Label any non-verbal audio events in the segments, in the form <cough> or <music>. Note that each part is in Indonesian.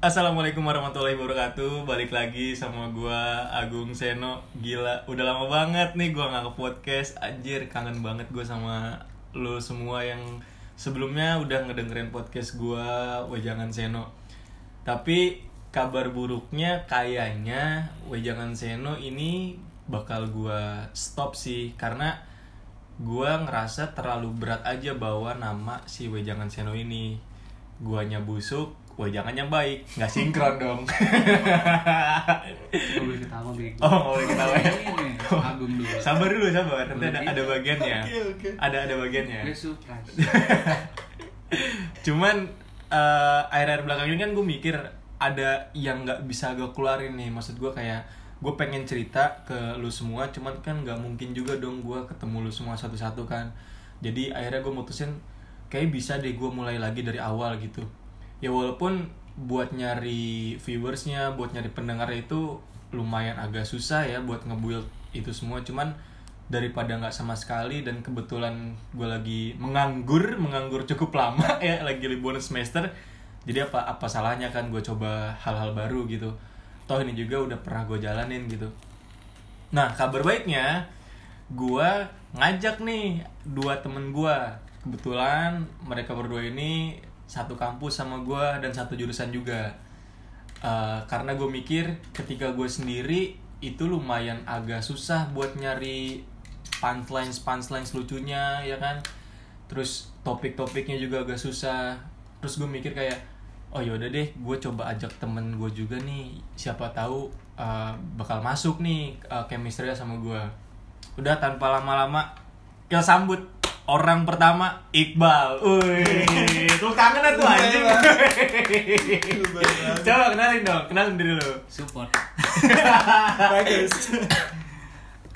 Assalamualaikum warahmatullahi wabarakatuh. Balik lagi sama gua Agung Seno. Gila, udah lama banget nih gua nggak ke podcast Anjir, kangen banget gua sama lo semua yang sebelumnya udah ngedengerin podcast gua Wejangan Seno. Tapi kabar buruknya kayaknya Wejangan Seno ini bakal gua stop sih. Karena gua ngerasa terlalu berat aja bawa nama si Wejangan Seno ini. Guanya busuk wejangannya baik nggak sinkron <laughs> dong. Gak boleh ketawa bego. oh nggak boleh ketawa ya? Ini, Agung dulu. sabar dulu sabar. Nanti ada ada bagiannya. Oke, oke. ada ada bagiannya. <laughs> Cuman eh, akhir-akhir belakang ini kan gue mikir ada yang nggak bisa gue keluarin nih. Maksud gue kayak gue pengen cerita ke lu semua cuman kan nggak mungkin juga dong gue ketemu lu semua satu-satu kan. Jadi akhirnya gue mutusin kayak bisa deh gue mulai lagi dari awal gitu ya walaupun buat nyari viewersnya buat nyari pendengarnya itu lumayan agak susah ya buat ngebuild itu semua. Cuman daripada nggak sama sekali dan kebetulan gue lagi menganggur menganggur cukup lama <laughs> ya lagi liburan semester jadi apa apa salahnya kan gue coba hal-hal baru gitu. Toh ini juga udah pernah gue jalanin gitu. Nah kabar baiknya gue ngajak nih dua temen gue kebetulan mereka berdua ini satu kampus sama gue dan satu jurusan juga. Eh, karena gue mikir ketika gue sendiri itu lumayan agak susah buat nyari punchlines punchlines lucunya ya kan? Terus topik-topiknya juga agak susah. Terus gue mikir kayak oh yaudah deh gue coba ajak temen gue juga nih. Siapa tahu eh, bakal masuk nih uh, chemistry sama gue udah tanpa lama-lama kita sambut orang pertama Iqbal. Wih, lu kangen tuh anjing. <laughs> Coba kenalin dong, kenalin diri lu. Support. Bagus.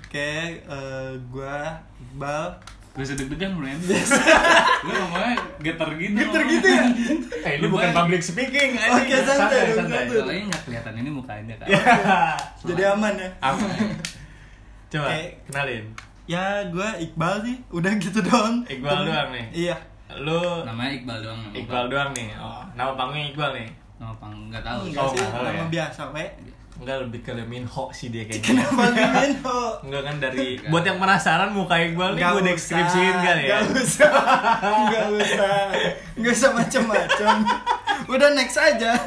Oke, eh, gua Iqbal. Gue sedeg-degan men. Lu ngomongnya getar gitu. Getar gitu ya? <laughs> Eh, ini bukan public speaking. Oke, anjing. santai santai. Soalnya nggak kelihatan ini mukanya kan. Ya. <laughs> Jadi aman ya. Aman. Coba Oke. kenalin. Ya, gua Iqbal sih. Udah gitu doang. Iqbal Temen- doang nih? Iya. Lu Namanya Iqbal doang. nama Iqbal doang nih. Oh, nama panggungnya Iqbal nih. Nama pang nggak tahu. Enggak Oh, sih, nggak tahu nama ya. biasa, we. Enggak lebih ke Minho sih dia kayaknya. Kenapa <laughs> Minho? Enggak kan dari Enggak. buat yang penasaran muka Iqbal nih gue deskripsiin kali ya. Gak usah. Gak usah. Gak usah macam-macam. Udah next aja. <laughs>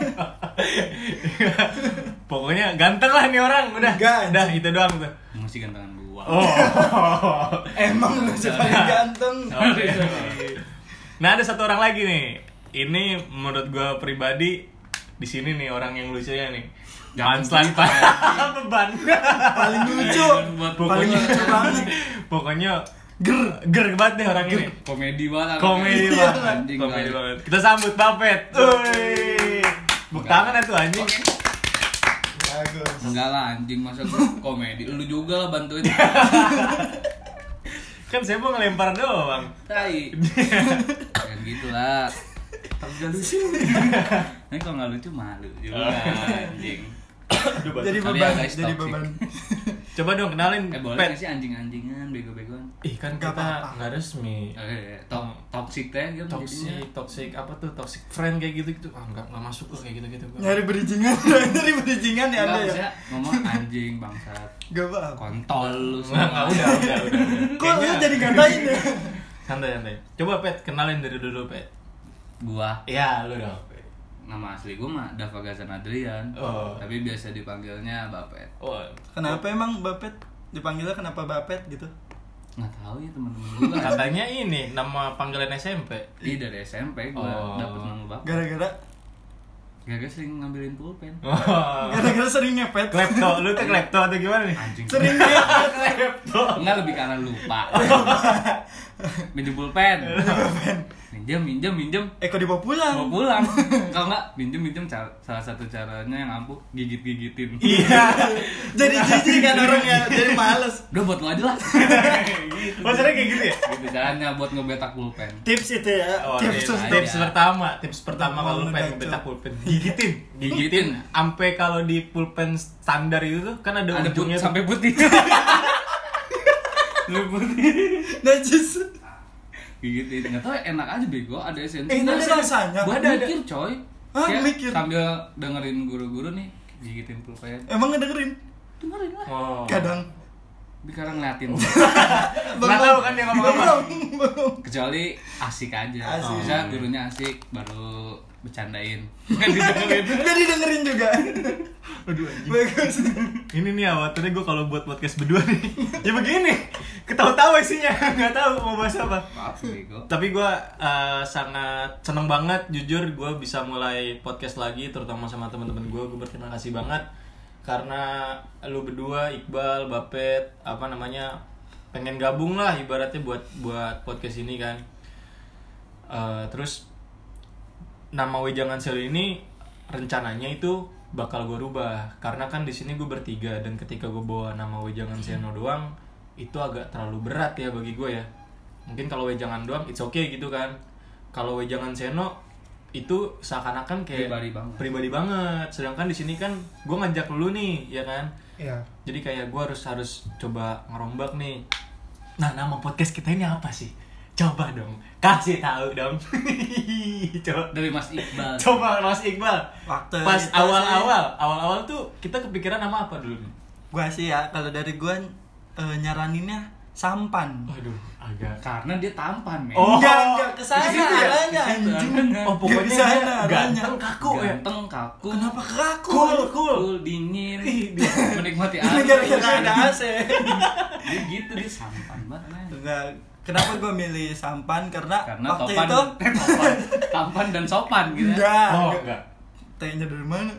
Pokoknya ganteng lah nih orang, udah. Enggak, Udah itu doang tuh. Masih gantengan gua. Oh. <laughs> Emang lu sih paling ganteng. Oke. Nah ada satu orang lagi nih. Ini menurut gue pribadi di sini nih orang yang lucunya nih. Jangan pak. <laughs> Beban. Paling lucu. Buat Paling pokoknya- lucu banget. Pokoknya ger ger banget deh orang ini. Komedi banget. Komedi Iya, banget. Komedi banget. Kita sambut Bapet. Woi. Buk tangan ya tuh anjing. Enggak lah anjing masa gua <laughs> komedi. Lu juga lah bantuin. <laughs> Kan saya mau ngelempar doang. Tai. <laughs> Kan gitu lah. Tapi gak lucu. Ini kalau nggak lucu malu juga anjing. Jadi beban, ya guys, jadi beban. Coba dong kenalin Eh boleh Pet. sih anjing-anjingan, bego-begoan? Ih kan Nggak kita apa-apa. nggak resmi. Eh, to toxic teh gitu toxic jadinya. toxic apa tuh toxic friend kayak gitu gitu ah nggak nggak masuk kok kayak gitu gitu Nyari berijingan, <laughs> nyari berijingan ya Anda ya. ngomong anjing bangsat. Gak apa. Kontol lu nggak semua. udah udah udah, udah. <laughs> Kok lu jadi ngatain ya? <laughs> santai santai coba pet kenalin dari dulu pet Gua ya lu dong nama asli gua mah Dava Gazan Adrian. Oh. Tapi biasa dipanggilnya Bapet. oh Kenapa emang Bapet dipanggilnya kenapa Bapet gitu? Nggak tahu ya teman-teman gua. <laughs> katanya ini nama panggilan SMP Iya dari SMP gua Oh. dapet nama Bapet. Gara-gara Gak sering ngambilin pulpen. <laughs> oh. gara-gara sering ngepet. klepto lu tuh <laughs> klepto atau gimana nih Anjing. Sering ngepet. klepto Enggak lebih karena lupa. <laughs> minjem pulpen. minjem, minjem, minjem. Eh kok dibawa pulang? Mau pulang. <laughs> Kalau enggak minjem, minjem cara, salah satu caranya yang ampuh gigit-gigitin. iya <laughs> jadi jijik kan orangnya, jadi males. Udah buat lo aja lah. maksudnya kayak gitu ya gitu caranya buat ngebetak pulpen. Tips itu ya, Oh, tips tips, tuh. aja. tips pertama, tips pertama kalau lu pengen ngaco. betak pulpen, gigitin, gigitin. Gigitin. Sampai kalau di pulpen standar itu tuh kan ada, Ada ujungnya sampai putih. Putih. Najis. Gigitin. Enggak tahu enak aja bego, ada esensi. Eh, ada rasanya. Buat Ada, ada. mikir, coy. Ah, Ya, mikir. sambil dengerin guru-guru nih gigitin pulpen Emang ngedengerin? dengerin lah Oh. Kadang. Sekarang ngeliatin <laughs> Nggak tahu kan dia ngomong apa. Kecuali asik aja Asik. bisa gurunya asik baru bercandain <laughs> didengerin Gak didengerin juga. Aduh anjing. Ini nih awatannya gue kalau buat podcast berdua nih. <laughs> ya begini. Ketawa-tawa isinya. Nggak tahu mau bahas apa. maaf bego Tapi gue uh, sangat seneng banget jujur gue bisa mulai podcast lagi terutama sama teman-teman gue gue berterima kasih banget karena lu berdua Iqbal Bapet apa namanya pengen gabung lah ibaratnya buat buat podcast ini kan. Uh, terus nama Wejangan Sel ini rencananya itu bakal gue rubah. Karena kan di sini gue bertiga dan ketika gue bawa nama Wejangan Seno doang itu agak terlalu berat ya bagi gue ya. Mungkin kalau Wejangan doang it's okay gitu kan. Kalau Wejangan Seno itu seakan-akan kayak Pribadi banget. pribadi banget. Sedangkan di sini kan gue ngajak lu nih ya kan? Iya. jadi kayak gue harus harus coba ngerombak nih. Nah nama podcast kita ini apa sih? Coba dong. Kasih tahu dong. <laughs> Coba. Dari Mas Iqbal. <laughs> Coba Mas Iqbal. Waktu pas awal-awal awal-awal tuh kita kepikiran nama apa dulu nih? Gua sih ya, kalau dari gua eh, nyaraninnya sampan. waduh agak karena dia tampan men Oh. Enggak, enggak ke sana ya? arahnya anjing. arahnya. oh pokoknya dia arahnya. ganteng kaku ya ganteng kaku Kenapa kaku? cool cool cool dingin menikmati alam gara-gara ada AC. dia gitu dia sampan banget men. Enggak. Kenapa gua milih sampan? Karena, karena waktu topan itu <laughs> topan tampan dan sopan gitu ya. enggak. oh enggak. enggak T-nya dari mana?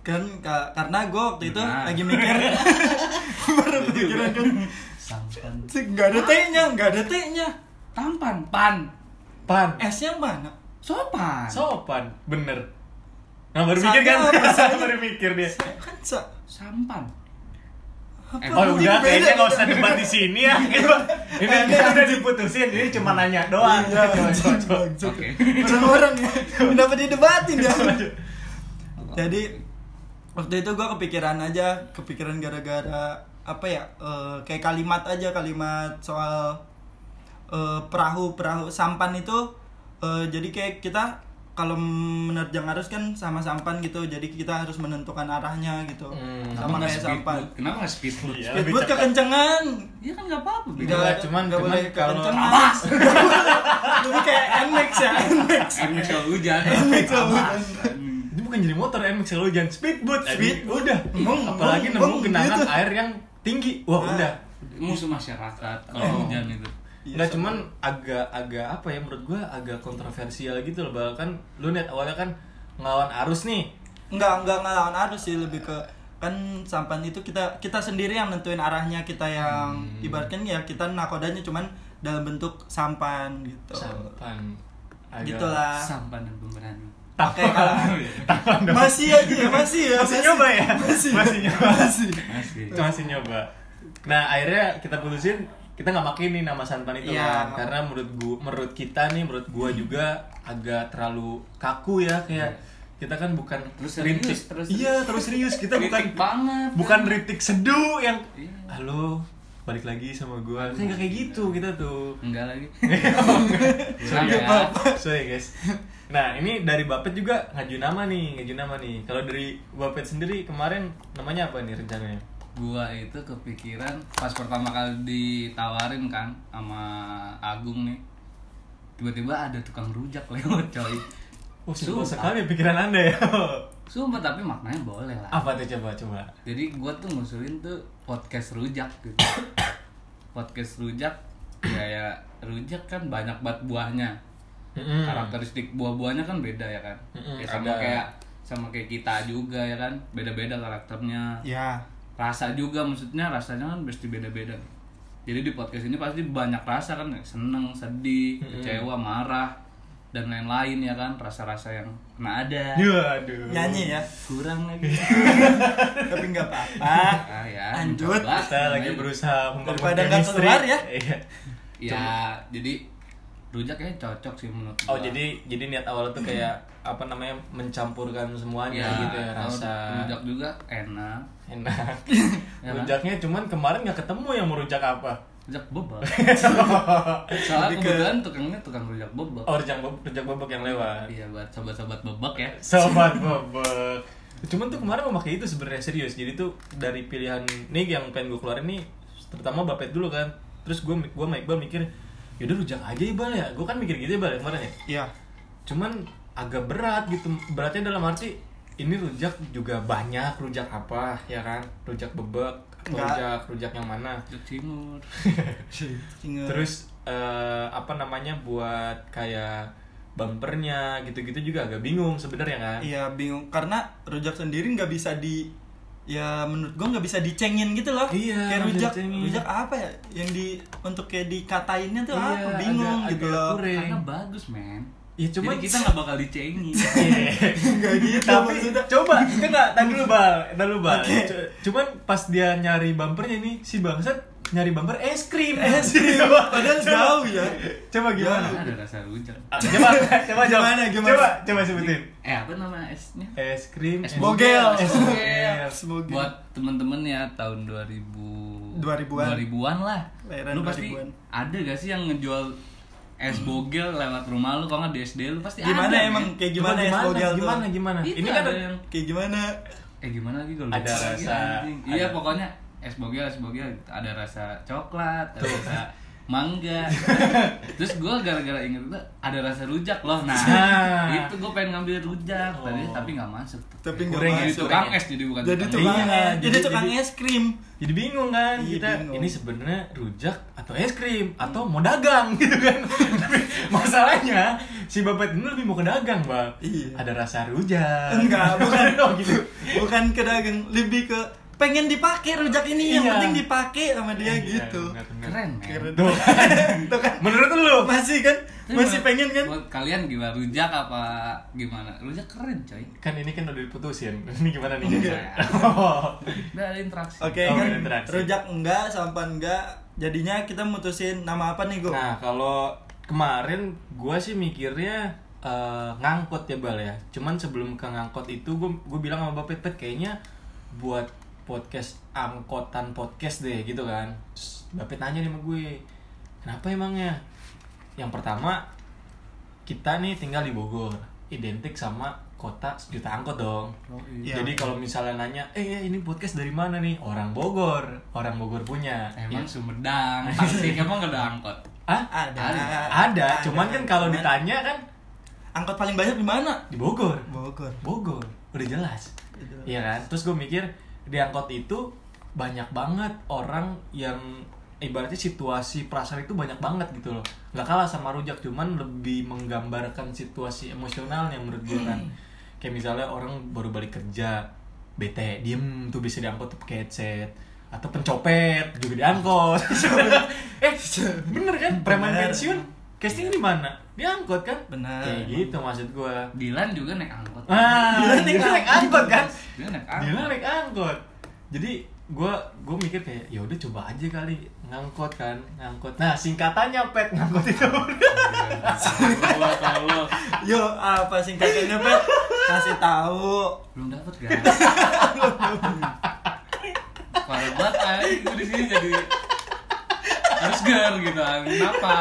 Kan ka- karena gua waktu itu Benar. lagi mikir <laughs> <laughs> baru kepikiran kan sampan sih enggak ada T-nya, enggak ada T-nya. tampan. Pan. Pan. S-nya mana? sopan. Sopan. Bener. Nah baru Sanya mikir kan <laughs> baru mikir dia. Kan sa sampan. Apa Oh udah kayaknya nggak usah debat di sini ya. Ini kita udah diputusin, jadi cuma nanya doang. Iya. Oke. Orang-orang ya. <laughs> Kenapa didebatin ya. Jadi Waktu itu gue kepikiran aja Kepikiran gara-gara Apa ya eh, Kayak kalimat aja Kalimat soal eh, Perahu Perahu Sampan itu eh, Jadi kayak kita Kalau menerjang arus kan sama sampan gitu Jadi kita harus menentukan arahnya gitu Hmm. Sama kayak sampan kenapa nggak speedboat Iya. Speedboat kekencengan Iya kan nggak apa-apa Enggak, cuman nggak boleh kalau kekencengan. Lebih <laughs> kayak NMAX ya NMAX Ini kalau hujan NMAX Abas. bukan. ini bukan jadi motor MX kalau hujan speedboat. Speed. udah. Apalagi nemu genangan gitu. air yang tinggi. Wah, Nah. udah. musuh masyarakat kalau Oh. hujan itu Iya, Enggak sama. cuman agak agak apa ya menurut gua agak kontroversial gitu loh bahkan lu net awalnya kan ngelawan arus nih. Enggak, enggak ngelawan arus sih lebih ke kan sampan itu kita kita sendiri yang nentuin arahnya kita yang Hmm. ibaratkan ya kita nakodanya cuman dalam bentuk sampan gitu. Sampan. Agak- Gitu lah. sampan dan pemberani Oke kalau masih aja ya, masih ya. Masih nyoba ya? Masih. Masih nyoba. Masih. masih masih nyoba nah akhirnya kita putusin kita nggak pakai nih nama santan itu Iya. kan karena menurut gua menurut kita nih menurut gua juga agak terlalu kaku ya kayak kita kan bukan Terus serius, rintik terus iya terus serius kita bukan banget bukan rintik seduh yang Iya. halo balik lagi sama gua kan nggak kayak gitu kita tuh enggak lagi <laughs> Sorry Enggak ya. Sorry guys. Nah ini dari Bapet juga ngaju nama nih, ngaju nama nih. Kalau dari Bapet sendiri kemarin namanya apa nih rencananya? gua itu kepikiran pas pertama kali ditawarin kan sama Agung nih tiba-tiba ada tukang rujak <laughs> lewat coy Oh, sekali pikiran anda ya. Sumpah tapi maknanya boleh lah apa tuh coba coba? jadi gua tuh ngusulin tuh podcast rujak gitu podcast rujak ya ya rujak kan banyak banget buahnya Mm-mm. karakteristik buah-buahnya kan beda ya kan Mm-mm, ya sama ada. kayak sama kayak kita juga ya kan beda-beda karakternya Ya. rasa juga maksudnya rasanya kan pasti beda-beda jadi di podcast ini pasti banyak rasa kan seneng sedih Mm-mm. kecewa marah dan lain-lain ya kan rasa-rasa yang kena ada Ya, aduh. Nyanyi ya. kurang lagi <laughs> Tapi enggak apa-apa. ah ya Lanjut. mencoba. Kita lagi berusaha Daripada nggak keluar ya. Iya. ya jadi rujak kayaknya cocok sih menurut Oh gua. jadi jadi niat awal tuh kayak apa namanya mencampurkan semuanya ya, gitu ya rasa rujak juga enak enak. <laughs> Ya? Rujaknya cuman kemarin nggak ketemu yang mau rujak apa. Rujak bebek. <laughs> Soalnya Lebih ke- kebetulan tukangnya tukang rujak bebek. Oh rujak bebek rujak bebek yang lewat. Iya buat sobat-sobat bebek ya. Sobat bebek. <laughs> Cuman tuh kemarin mau pakai itu sebenarnya serius. Jadi tuh dari pilihan nih yang pengen gue keluarin nih terutama bapet dulu kan. Terus gue gue sama Iqbal mikir yaudah rujak aja Iqbal ya. Gue kan mikir gitu ya Iqbal ya kemarin ya? Iya. cuman agak berat gitu. Beratnya dalam arti ini rujak juga banyak rujak apa ya kan? Rujak bebek. Rujak rujak yang mana rujak cingur <laughs> Ingat. terus eh, apa namanya buat kayak bumpernya gitu-gitu juga agak bingung sebenarnya kan Iya bingung karena rujak sendiri nggak bisa di ya menurut gua nggak bisa dicengin gitu loh. Iya, Kayak rujak dicengin. rujak apa ya yang di untuk kayak dikatainnya tuh Iya, apa bingung agak- gitu agak loh. kurang. karena bagus men ya cuman jadi kita nggak bakal dicengin <laughs> Enggak gitu tapi maksudnya. coba <laughs> enggak tadi dulu bal tadi dulu bal Oke. C- cuman pas dia nyari bumpernya nih si bangsat nyari bumper es krim <laughs> Es krim. Coba- Padahal coba- jauh ya. coba gimana karena ada rasa rujak Ah, coba coba jawab. Gimana, gimana? coba coba sebutin eh apa nama esnya es krim Es bogel. es bogel buat temen-temen ya tahun 2000 2000-an. 2000-an lah lu pasti 2000-an. ada gak sih yang ngejual es bogel lewat rumah lu kalau nggak di SD lu pasti Gimana ada emang men. kayak Coba gimana es bogel tuh? gimana gimana Itu ini kan ada yang Kayak gimana? eh gimana lagi gue Ada rasa- iya ada- pokoknya es bogel es bogel ada rasa coklat ada rasa mangga <laughs> terus gue gara-gara inget itu ada rasa rujak loh nah Nah. itu gue pengen ngambil rujak tadi Oh. tapi nggak masuk tuh. Tapi nggak ya, jadi masuk. tukang ya. es jadi bukan Jadi tukang tukang Iya, es. Jadi jadi- tukang jadi- es krim. jadi bingung kan Iya, kita bingung. ini sebenarnya rujak atau es krim atau mau dagang <laughs> gitu kan. Tapi masalahnya si bapak ini lebih mau ke dagang bang. Iya. ada rasa rujak Enggak, bukan. <laughs> Oh, gitu. Bukan ke dagang, lebih ke pengen dipakai rujak ini yang Iya. penting dipakai sama dia Iya, gitu. benar, benar. keren Keren. Tuh. <laughs> Tuh kan menurut lu masih kan Tapi masih pengen kan buat kalian gimana rujak apa gimana rujak keren coy kan ini kan udah diputusin <laughs> ini gimana nih Enggak. oh. udah ada interaksi oke Oh, kan ada interaksi. rujak enggak sampan enggak jadinya kita mutusin nama apa nih go Nah kalau kemarin gue sih mikirnya eh, ngangkot ya bal ya. Cuman sebelum ke ngangkot itu gue gue bilang sama Bapak Pet kayaknya buat podcast angkotan podcast deh gitu kan. Terus Bapak nanya nih sama gue, kenapa emangnya? Yang pertama kita nih tinggal di Bogor, identik sama kota sejuta angkot dong. Oh, iya. Jadi kalau misalnya nanya, eh ini podcast dari mana nih? Orang Bogor, orang Bogor punya. emang Ya. Sumedang Tasik <laughs> emang gak ada angkot Ah, ada ada, cuman kan kalau ditanya kan angkot paling banyak di mana di Bogor. Bogor Bogor, udah jelas. Udah jelas. Iya kan? Terus gue mikir di angkot itu banyak banget orang yang ibaratnya situasi perasaan itu banyak banget gitu loh. Nggak kalah sama rujak, cuman lebih menggambarkan situasi emosionalnya menurut gue kan. Kayak misalnya orang baru balik kerja, bete, diem tuh bisa diangkut tuh pakai headset atau pencopet juga diangkot. <laughs> eh, bener kan? Preman pensiun casting di mana? Diangkot kan? Benar. Kayak gitu maksud gue. Dilan juga naik angkot Ah, Dilan dia naik angkot kan? Dilan naik angkot naik angkot. Jadi gue gue mikir kayak ya udah coba aja kali ngangkot kan ngangkot nah singkatannya pet ngangkot itu Gua <laughs> tahu yo apa singkatannya pet kasih tahu belum dapet guys <laughs> parah banget di sini jadi harus gar gitu kenapa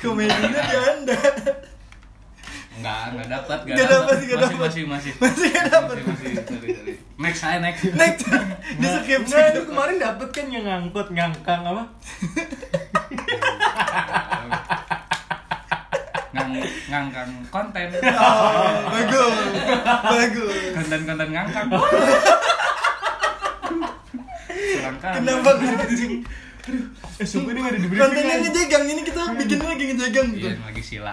komedinya di anda. Enggak enggak dapat Nggak dapet, nggak masih, masih masih. Masih masih masih sorry sorry. Next saya next. Next. <laughs> Di skip nah itu kemarin dapet kan yang ngangkut ngangkang apa? Ngang ngangkang konten. Oh, bagus. Bagus. Konten-konten ngangkang <laughs> Selangkah. kenapa anjing eh sumpah ini nggak ada di briefing kontennya anjing. ngejegang ini kita bikin lagi ngejegang gitu Iya, lagi sila.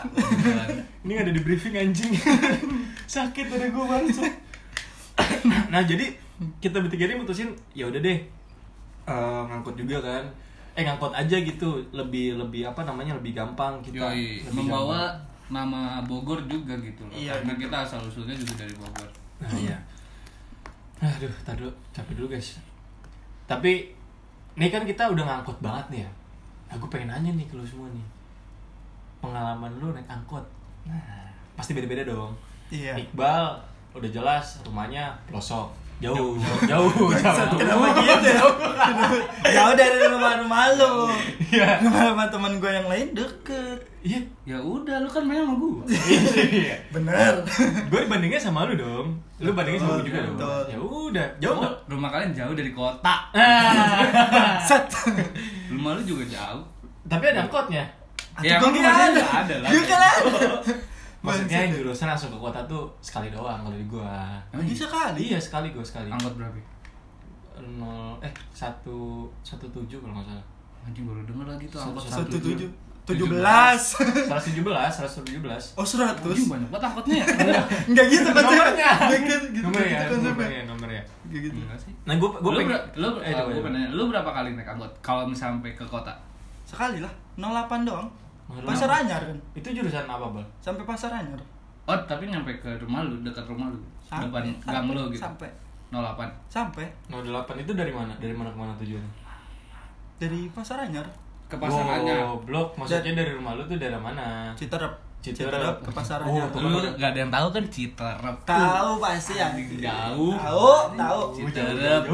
<laughs> ini nggak ada di briefing anjing <laughs> sakit ada gue bangsa <laughs> nah jadi kita bertiga ini mutusin ya udah deh eh, ngangkut juga kan eh ngangkut aja gitu lebih lebih apa namanya lebih gampang kita Yoi, lebih membawa gampang. nama Bogor juga gitu loh. Iya, Karena gitu. kita asal usulnya juga dari Bogor. Nah, iya. Aduh, tar dulu, capek dulu guys. Tapi ini kan kita udah ngangkut banget nih ya. Aku pengen nanya nih ke lu semua nih. Pengalaman lu naik angkot. Nah, pasti beda-beda dong. iya Iqbal udah jelas rumahnya pelosok. Jauh, jauh, jauh. <laughs> Kenapa gitu ya? <laughs> Jauh dari rumah-rumah lu. Iya. Rumah-rumah teman gue yang lain deket. Iya. Ya udah lu kan main sama gua. <laughs> Iya. Bener. Gue bandingnya sama lu dong. Lu bandingnya sama gue juga dong. Ya udah, jauh Oh, nggak? rumah kalian jauh dari kota. Set. Rumah lu juga jauh. Tapi ada angkotnya. Ya, Gue kira rumahnya ada. ada lah. Gue kira ada. Maksudnya Bangsat. jurusan langsung ke kota tuh sekali doang kalau di gua. Emang Bisa kali. Iya sekali gua sekali. Angkot berapa? Nol eh satu satu tujuh kalau nggak salah. Anjing baru denger lagi tuh angkot Satu tujuh. Tujuh Tujuh belas. <laughs> Seratus tujuh belas, seratus tujuh belas. Oh seratus. Anjing banyak banget angkotnya ya. Enggak gitu konsepnya. Nomornya. Gitu Nomornya, gitu nomornya, nomornya. Gitu. Enggak sih. Nah gua gua lu, pengen. ber- lu, eh, eh, coba, gua pengen, lu berapa kali naik angkot kalau misalnya sampai ke kota? Sekali lah. 08 doang. Pasar. Anyar kan. Itu jurusan apa bal? Sampai Pasar Anyar. Oh, tapi nyampe ke rumah lu, dekat rumah lu. Depan Sampai. gang lu gitu. Sampai. 08. Sampai. Nol delapan itu dari mana? Dari mana ke mana tujuannya? Dari Pasar Anyar. Ke pasarannya. Oh, blok. Maksudnya dari rumah lu tuh daerah mana? Citerep. Citerep. ke Pasar Oh, Anyar. tuh. Lu gak ada yang tahu kan Citerep. Tahu pasti ya. Jauh. Tahu, tahu. Citerep.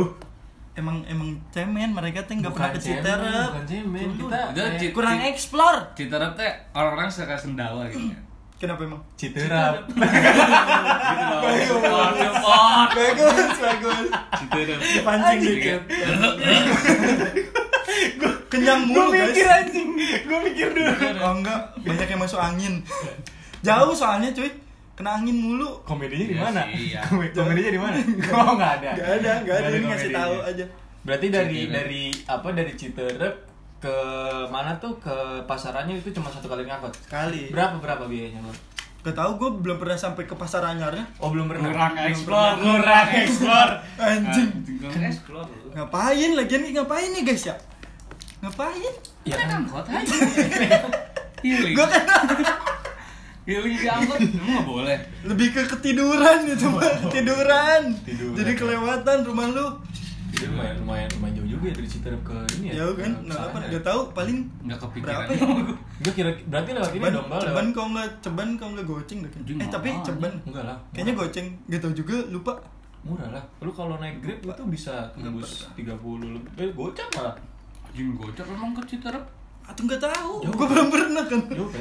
Emang emang cemen mereka tuh nggak pernah ke Citerep. bukan cemen. Kita Cit- Kurang explore. Citerep teh orang-orang suka sendawa gitu. ya. Kenapa emang? Citerap. <laughs> Gitu support. Bagus, bagus. Citerep. Pancing dikit. Kenyang mulu guys. anjing. Gue mikir dulu. Oh enggak, banyak yang masuk angin. <laughs> Jauh soalnya cuy. Kena angin mulu. Komedinya di Iya mana? iya. <laughs> Kom- Komedinya di mana? Oh, enggak <laughs> ada. Gak ada, gak ada ini ngasih tahu aja. Berarti dari Citerep. dari apa dari Citerep ke mana tuh ke pasarannya itu cuma satu kali ngangkut. Sekali. Berapa berapa biayanya lo? Gak tau gue belum pernah sampai ke pasar anyarnya. Oh belum pernah. Kurang explore. <laughs> Kurang explore. Anjing. Kan explore lu. Ngapain lagi nih? Ngapain nih guys ya? Ngapain? Iya Naik kan? angkot aja. Healing. Gue kan Healing di angkot <laughs> emang gak boleh. lebih ke ketiduran gitu, Pak. Ketiduran. Tiduran. Jadi kelewatan rumah lu. Itu lumayan lumayan lumayan jauh juga ya dari Citerep ke ini ya. Jauh kan? Nah, apa? pasarannya. Gak tahu paling Nggak kepikiran. berapa ya? <laughs> Gue kira berarti lewat ini dong bal ceban kau nggak ceban kau nggak goceng deh kan? Eh tapi ceban. Enggak lah. Kayaknya goceng. Gak tau juga lupa. murah lah. Lu kalau naik Grab itu bisa tembus 30 lebih. Eh, gocap malah. Anjing gocap emang ke Citerep. Atau nggak tahu. Gue belum pernah kan. Jauh.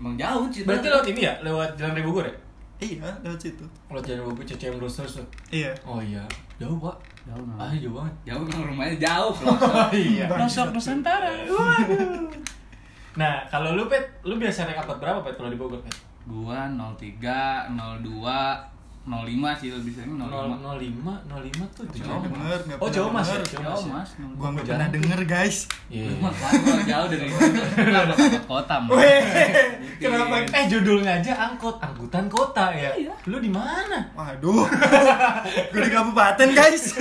Emang jauh Citerep. Berarti lewat ini ya? Lewat Jalan Raya Bogor ya? Iya, lewat situ. Lewat Jalan Bogor CCM terus. tuh. Iya. Oh iya. Jauh, Pak. jauh nah. Ah, jauh banget. Jauh emang rumahnya jauh. <laughs> Oh iya. Pelosok Nusantara. Nah, kalau lu Pet, lu biasa naik angkot berapa Pet kalau di Bogor Pet? Gua 03, 02, 05 sih lebih sering 05. 05, 05 tuh. Jauh, Denger, nggak Oh, jauh Mas ya? Jauh Jauh Mas. ya? mas. Gua nggak pernah denger guys. Iya. Jauh dari nggak kota mas. Kenapa? Eh judulnya aja angkot, angkutan kota ya. Iya. Lu di mana? Waduh, <laughs> gue di kabupaten guys.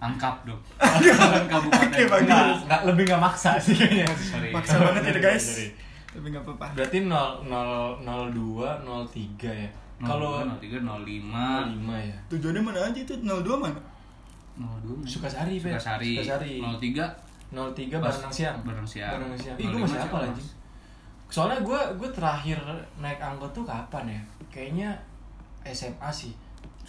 Angkap dong. Kabupaten. Oke, bagus. Enggak, enggak lebih enggak maksa sih kayaknya. Maksa banget ya guys. Tapi nggak apa-apa. Berarti 0 0 02 03 ya. Kalau 03, 05, 05 ya. Tujuannya mana aja itu? 02 mana? 02. Sukasari, Pet. Sukasari. Sukasari. 03 03 Barenang siang. Bareng siang. Barenang siang. Ih, 05 gue masih apa lagi? Soalnya gue gue terakhir naik angkot tuh kapan ya? Kayaknya SMA sih.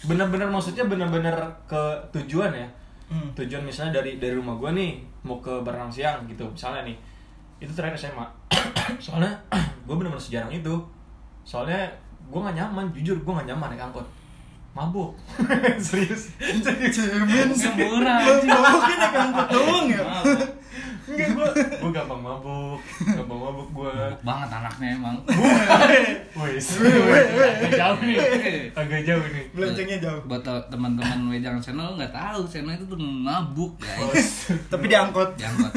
Bener-bener maksudnya bener-bener ke tujuan ya. Hmm. Tujuan misalnya dari dari rumah gue nih mau ke Barenang siang gitu. Misalnya nih. Itu terakhir SMA. <coughs> Soalnya <coughs> gue bener-bener sejarang itu. Soalnya gue gak nyaman, jujur gue gak nyaman naik angkot. Mabuk. <laughs> Serius. Cemen sih. Yang murah, anjing. Mungkin naik angkot doang ya. Enggak gue gue gampang mabuk. Gampang mabuk gue. Mabuk banget anaknya emang. <laughs> Wes. Agak jauh nih. Agak jauh nih. Belancengnya jauh. Buat te- teman-teman Wejang Channel nggak tahu Sena itu tuh mabuk guys. Tapi diangkot. Diangkot.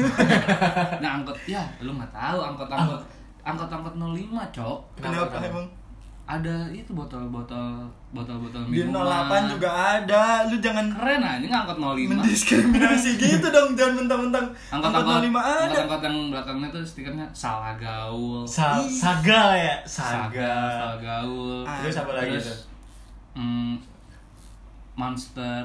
Nah angkot ya lu nggak tahu angkot angkot angkot angkot 05 cok. Kenapa emang? Ada itu botol-botol botol-botol Di minuman. 08 juga ada. Lu jangan keren aja ngangkot 05. mendiskriminasi <laughs> gitu dong. Jangan mentang-mentang angkot angkot 05 ada. angkot yang belakangnya tuh stikernya salah gaul. Sa saga ya, Saga, saga. salah gaul. Ah, Terus apa lagi Terus tuh? mm, Monster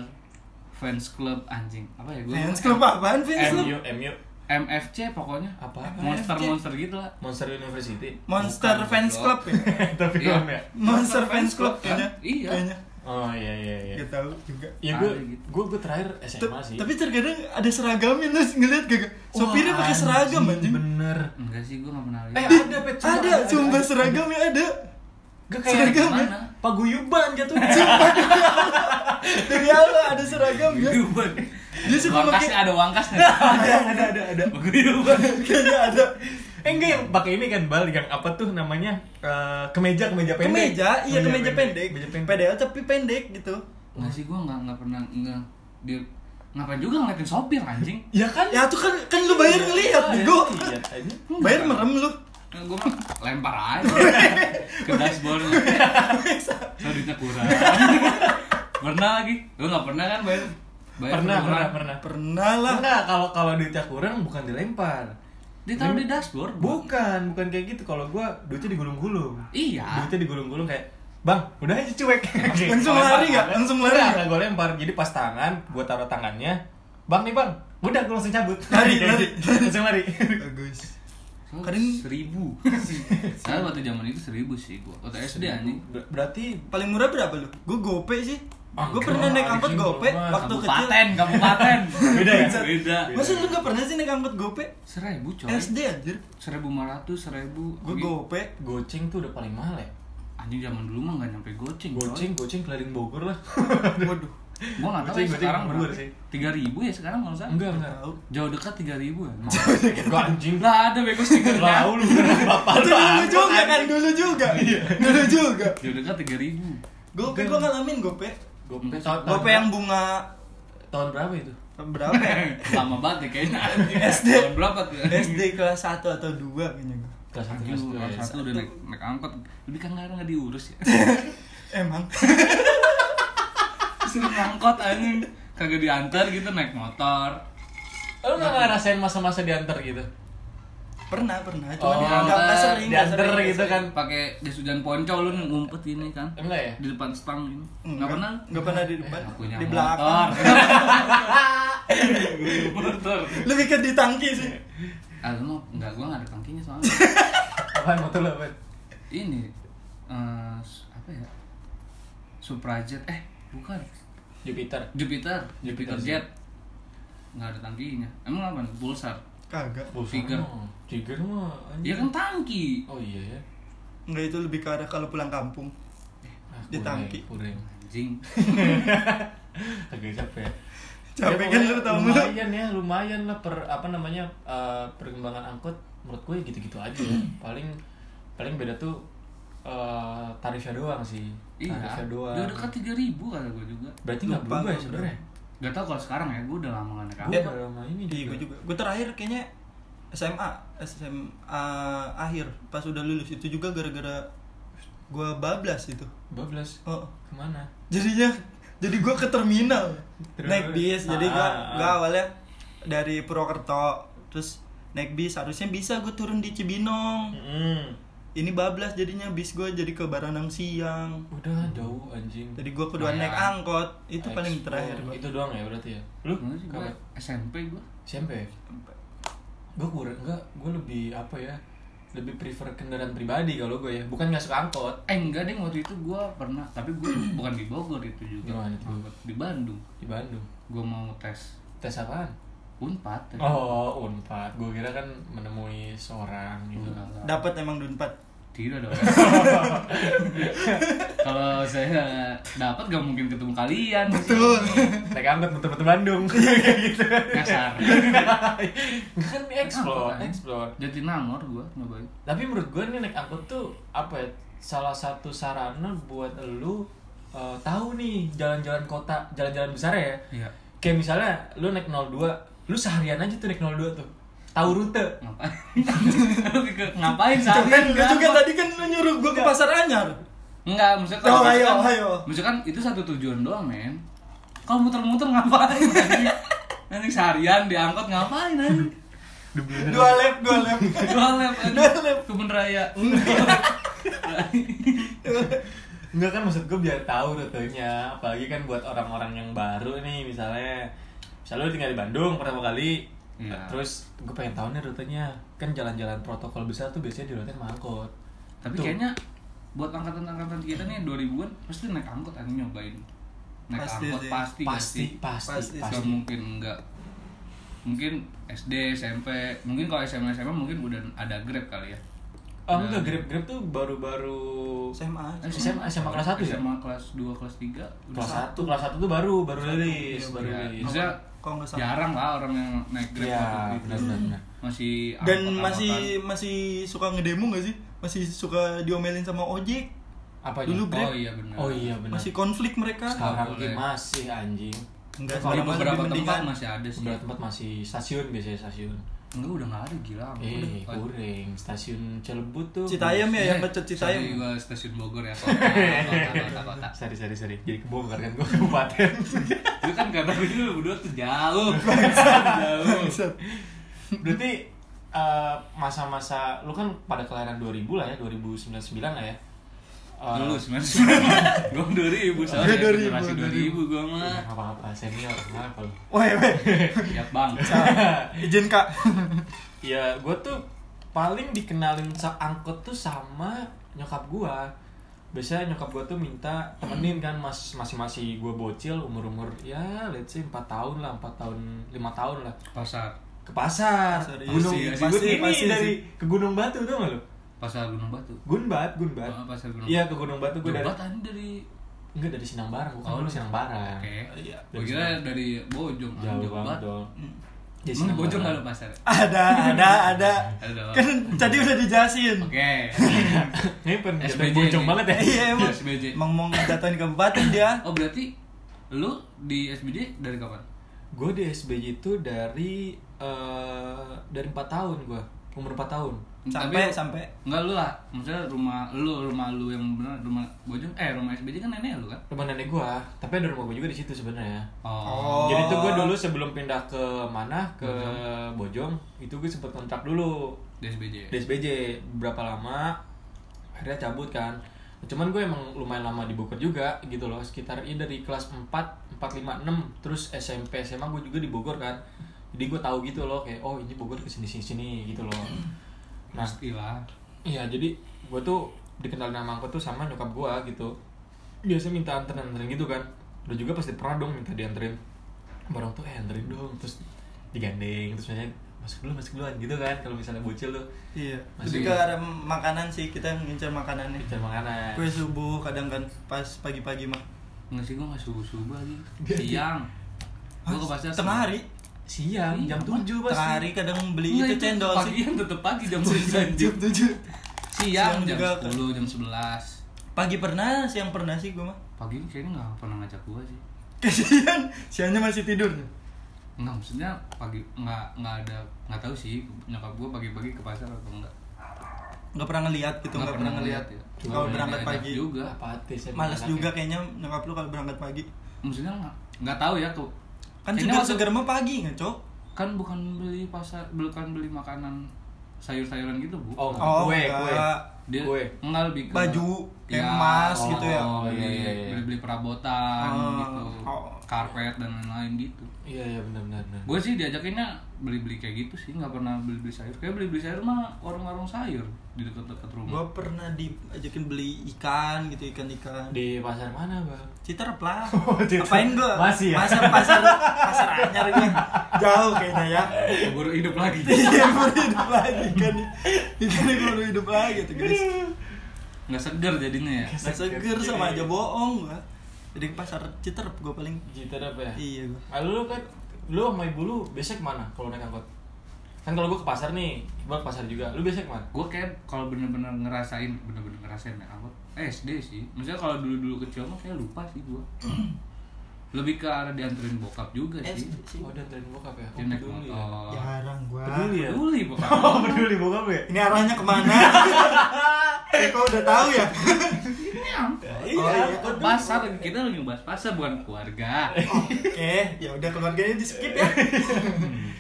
Fans Club anjing. Apa ya gue? Fans club apaan fans club? MU, MU MFC pokoknya. apa? Monster-monster gitu lah. Monster University. Monster Bukan, Fans goblok. Club ya? <laughs> Tapi Iya. belum ya. Monster Fans Club kayaknya. Iya. Kayaknya. Oh iya iya iya. Gak tahu juga. Ya gue gitu. gue gue terakhir SMA sih. Tapi terkadang ada seragamnya lu ngeliat gak? Sopirnya pakai seragam anjing. Bener. Enggak sih, gue gak pernah Eh lihat. ada pet Ada, sumpah seragamnya ada. Gak kayak seragam ya? Mana? paguyuban jatuh. <laughs> Demi Allah ada seragam ya. Dia suka Wangkas pakai ada wangkas nih. <laughs> ada ada ada ada. <laughs> <laughs> Kayaknya ada. Eh enggak yang pakai ini kan bal yang apa tuh namanya Eh, kemeja kemeja pendek. Kemeja, iya kemeja pendek. Kemeja pendek. PDL tapi pendek gitu. Enggak sih, gue gak, gak pernah enggak dia ngapain juga ngeliatin sopir anjing. Ya kan? Ya tuh kan kan lu bayar ngeliat Ah, bego. iya, aja. Bayar merem lu. Nah, gue mah lempar aja ke dashboard. Kreditnya kurang. pernah lagi? Lu gak pernah kan bayar? Bayar Pernah, pernah, pernah. Pernah lah. Enggak, kalau kalau duitnya kurang bukan dilempar. Ditaruh di dashboard. Bukan, bukan kayak gitu. Kalau gua duitnya digulung-gulung. Iya. Duitnya digulung-gulung kayak Bang, udah aja cuek. <laughs> Langsung lari nggak? Langsung lari Enggak, nggak? enggak gue lempar. Jadi pas tangan, gue taruh tangannya. Bang nih bang, udah gue langsung cabut. <laughs> Lari, <laughs> lari. langsung lari. Bagus. Kadang seribu. Saya waktu zaman itu seribu sih gua. Waktu SD anjing. Ber- Berarti Paling murah berapa lu? Gue gope sih. Ah, gue pernah naik angkot anjing, gope waktu kecil. Kabupaten, kabupaten. <laughs> Beda ya? Beda. Masa lu gak pernah sih naik angkot gope? Seribu coy. SD anjir. Seribu lima ratus, seribu. Gue Oke. gope. goceng tuh udah paling mahal ya. Anjing zaman dulu mah gak nyampe goceng. Goceng, goceng keliling Bogor lah. <laughs> Waduh. Gue gak Goceng, ya sekarang berapa. sih. Tiga ribu ya sekarang kalau saya. Enggak, enggak. Jauh dekat tiga ribu ya. Enggak anjing. Lah ada bego stikernya. <laughs> Tahu lu bapak lu. Dulu juga kan, anjing. dulu juga. Dulu juga. Jauh dekat tiga ribu. Gope gue ngalamin gope. Gope tahun tahun Gope yang bunga tahun berapa itu? berapa ya? <laughs> Lama banget ya kayaknya. SD. Tahun berapa tuh? SD kelas 1 atau 2 kayaknya. Kelas satu Anjing, kelas dua. kelas ya. satu udah naik, naik angkot. Lebih kan nggak nggak diurus ya. <laughs> Emang. Suruh angkot anjing. Kagak diantar gitu naik motor. Lu nggak ngerasain masa-masa diantar gitu? Pernah, pernah. Oh, Cuman nggak nggak sering. gitu sering. kan. pakai jas hujan ponco lu ngumpet ini kan Enggak ya? di depan stang gitu Nggak pernah Nggak pernah di depan. Nggak punya Di belakang. motor <laughs> Lebih ke di tangki sih. ah lu mau nggak gua nggak ada tangkinya soalnya Apaan motor lu apaan? ini eh, apa ya Supra Jet eh bukan Jupiter. Jupiter Jupiter Jupiter Jet nggak ada tangkinya emang apa Pulsar Kagak. Tiger. Tiger mah dia kan tangki Oh iya ya. Enggak itu lebih ke arah kalau pulang kampung. Ah, Di tangki. Kureng. anjing <laughs> Agak capek. Capek Ya, kan lu mulu. Lumayan ya, lumayan lah per apa namanya eh, perkembangan angkot menurut gue gitu-gitu aja. ya. <clears throat> paling paling beda tuh eh, tarifnya doang sih. iya Tarifnya doang. dia dekat tiga ribu kata gua juga Berarti nggak berubah ya sebenarnya. Gak tau kalau sekarang ya, gue udah lama gak naik Gue angkot udah lama ini Iya, juga. gue juga. Gue terakhir kayaknya SMA, SMA akhir pas udah lulus itu juga gara-gara gue bablas itu. Bablas. Oh, Ke mana? jadinya jadi gue ke terminal Terus? naik bis. Jadi gue Ah, ah. gue awalnya dari Purwokerto terus naik bis harusnya bisa gue turun di Cibinong. Mm. Ini bablas jadinya bis gue jadi ke Baranang siang. Udah jauh anjing. Jadi gue kedua Lumayan. naik angkot itu paling Expo. terakhir gua. Itu doang ya berarti ya. Lu? Kapan? SMP gue SMP. Gue kurang enggak, gue lebih apa ya? Lebih prefer kendaraan pribadi kalau gue ya, bukan nggak suka angkot. Eh enggak deh waktu itu gue pernah Tapi gue <clears throat> bukan di Bogor itu juga Gimana tuh? Di Bandung Di Bandung. Gue mau tes Tes apaan? Unpad tes. Oh, Unpad. Gue kira kan menemui seorang gitu. Dapat emang Dunpad. Tidak dong <laughs> Kalau saya dapat gak mungkin ketemu kalian Betul. <laughs> Naik angkot betul-betul Bandung. <laughs> Kayak gitu. Nyasar kan explore, kan? explore. Jatinangor gue nyobain Tapi menurut gue nih naik angkot tuh apa ya? Salah satu sarana buat lu eh, tahu nih jalan-jalan kota, jalan-jalan besar ya. Iya Kayak misalnya lu naik 02, lu seharian aja tuh naik 02 tuh. Tahu rute. Ngapain? <laughs> Ngapain seharian kan gue juga tadi kan lu nyuruh gue ke pasar anyar. Enggak, maksudnya Oh, kalau ayo, misalkan- ayo. Misalkan itu satu tujuan doang, men. Kalau muter-muter ngapain? <laughs> Anjing seharian diangkot ngapain anjing? <laughs> Dua lap, dua lap. Dua lap. Dua lap. Kebun raya. Enggak kan maksud gue biar tahu rutenya, apalagi kan buat orang-orang yang baru nih misalnya misalnya lu tinggal di Bandung pertama kali Iya. terus gue pengen tahu nih rutenya. Kan jalan-jalan protokol besar tuh biasanya di rute angkot Tapi Tuh. kayaknya buat angkatan-angkatan kita nih 2000-an pasti naik angkot anjing nyobain. Naik Pasti angkot sih. pasti pasti pasti. Pasti pasti, Gak mungkin enggak mungkin SD SMP mungkin kalau SMA SMA mungkin udah ada grab kali ya oh enggak grab grab tuh baru-baru SMA SMA SMA kelas satu ya? SMA kelas 2 kelas 3 kelas satu. kelas satu tuh baru baru rilis Iya, baru ya, rilis. Maksudnya kalau nggak salah. jarang lah orang yang naik grab Iya, waktu itu. benar, benar, masih dan angkot-angkotan. masih masih suka ngedemo gak sih? Masih suka diomelin sama ojek? Apa Dulu? Grab. oh iya benar. Oh iya benar. Masih konflik mereka? Sekarang Boleh. sih masih anjing. Enggak di beberapa tempat mendingan. masih ada sih. Beberapa tempat masih stasiun biasanya stasiun enggak udah nggak ada gila. Eh Udah. kuring stasiun Cilebut tuh. Citayam ya yang ngecat sorry, Citayam. gua stasiun Bogor ya kota kota kota kota. Sorry sorry sorry. Jadi kebongkar kan gue kabupaten. <laughs> Itu kan kata gue dulu berdua tuh jauh. <laughs> Jauh berarti eh, masa-masa lu kan pada kelahiran 2000 lah ya 2099 lah ya Eh, dulu sembilan sembilan <laughs> gue dua ribu soalnya Dua ribu, generasi dua ribu. gue mah. Nggak apa-apa senior kenapa lu Woi, woi. siap bang. <laughs> Izin kak. <laughs> ya gue tuh paling dikenalin angkot tuh sama nyokap gue biasanya nyokap gue tuh minta temenin kan mas masih masih gue bocil umur umur ya let's say 4 tahun lah 4 tahun lima tahun lah. Pasar. Ke pasar, Pasar, iya gunung sih, Gunung- pasti, ini pasti dari sih. ke Gunung Batu tuh nggak lu pasar Gunung Batu. Gunbat Gunbat Oh, pasar Gunung iya ke Gunung Batu gue dari tadi dari enggak dari Sinangbarang bukan Oh, dulu Sinangbarang oke. Iya. gue kira dari Bojong. Jauh Jauh banget dong. Di Emang Bojong <laughs> ada pasar? Ada, ada, ada. Kan tadi udah dijelasin. oke. <laughs> Ini SBJ bojong banget ya. Iya emang. SBJ. Emang mau datang ke kabupaten dia. oh berarti lu di SBJ dari kapan? Gue di SBJ itu dari eh dari 4 tahun gue umur 4 tahun. Sampai sampai. Enggak lu lah, maksudnya rumah lu, rumah lu yang benar rumah Bojong, eh rumah SBJ kan nenek lu kan? rumah nenek gue tapi ada rumah gue juga di situ sebenarnya. Oh. jadi tuh gue dulu sebelum pindah ke mana? Ke Bojong. Itu gue sempet kontrak dulu. Di SBJ. di SBJ berapa lama? Akhirnya cabut kan. Cuman gue emang lumayan lama di Bogor juga gitu loh. Sekitar ini dari kelas 4 4 5 6 terus SMP SMA gue juga di Bogor kan jadi gue tahu gitu loh kayak oh ini Bogor ke sini sini sini gitu loh <clears throat> nah Pastilah. iya jadi gue tuh dikenal nama aku tuh sama nyokap gue gitu biasa minta anterin anterin gitu kan udah juga pasti pernah dong minta dianterin barang tuh eh anterin dong terus digandeng terus misalnya masuk dulu masuk duluan gitu kan kalau misalnya bocil tuh iya. Masih- Lebih ke arah makanan sih kita ngincar makanannya. cari makanan Kue subuh kadang kan pas pagi-pagi mah. Enggak sih gua enggak subuh-subuh lagi. Siang. Gua ke pasar Tengah hari. Siang Iya, jam. 7 pasti Tengah hari kadang beli Enggak, itu cendol pagi sih. tetep pagi jam 9 Jam. 7. Siang Siang jam juga kan. 10, jam 11. Pagi pernah, siang pernah sih gue mah. Pagi kayaknya enggak pernah ngajak gua sih. <laughs> Kesian, siangnya masih tidur. Enggak, maksudnya pagi enggak enggak ada enggak tahu sih nyokap gua pagi-pagi ke pasar atau enggak. Nggak pernah ngeliat gitu, nggak pernah ngeliat. ya. Kalau Nggak berangkat pagi. juga. juga kayaknya nyokap lu kalau berangkat pagi. Maksudnya enggak tahu ya tuh. Kan waktu- segar-segar mah pagi nggak cok? kan bukan beli pasar bukan beli makanan sayur-sayuran gitu bu. Oh, Oh, kue kue dia kue. enggak lebih ke Baju, Ya, emas oh, gitu ya. oh, beli, iya, iya, iya. beli beli perabotan Oh, gitu oh. karpet dan lain-lain gitu iya iya benar benar benar gue sih diajakinnya beli beli kayak gitu sih nggak pernah beli beli sayur kayak beli beli sayur mah warung-warung sayur di dekat-dekat Gue rumah pernah diajakin beli ikan gitu ikan-ikan. di pasar mana bang Citerep lah. <laughs> Oh, Citerep. Apain gue? Masih ya? Pasar pasar pasar anyar gue. Jauh kayaknya ya. baru hidup lagi Iya baru hidup lagi kan. Ikan baru hidup lagi tuh guys. Nggak segar jadinya ya? Nggak seger. sama aja bohong gua. Jadi ke pasar Citerep gue paling. Apa ya? Iya gue. Ah, lu kan lu sama ibu lu biasa ke mana kalau naik angkot? Kan kalau gua ke pasar nih gua ke pasar juga. Lu biasa ke mana? Gue kayak kalau bener-bener ngerasain bener-bener ngerasain naik angkot. Eh, SD sih. Maksudnya kalau dulu-dulu kecil mah kayak lupa sih gue lebih ke arah dianterin bokap juga sih SD sih. oh dan tren bokap ya dia oh, naik peduli ya motor Jarang gua. peduli ya peduli <laughs> bokap oh peduli bokap ya Ini arahnya ke mana? <laughs> Eh, kok udah tahu ya? iya iya. Kan pasar kita lagi bahas pasar bukan keluarga Oke, ya udah keluarganya di skip ya.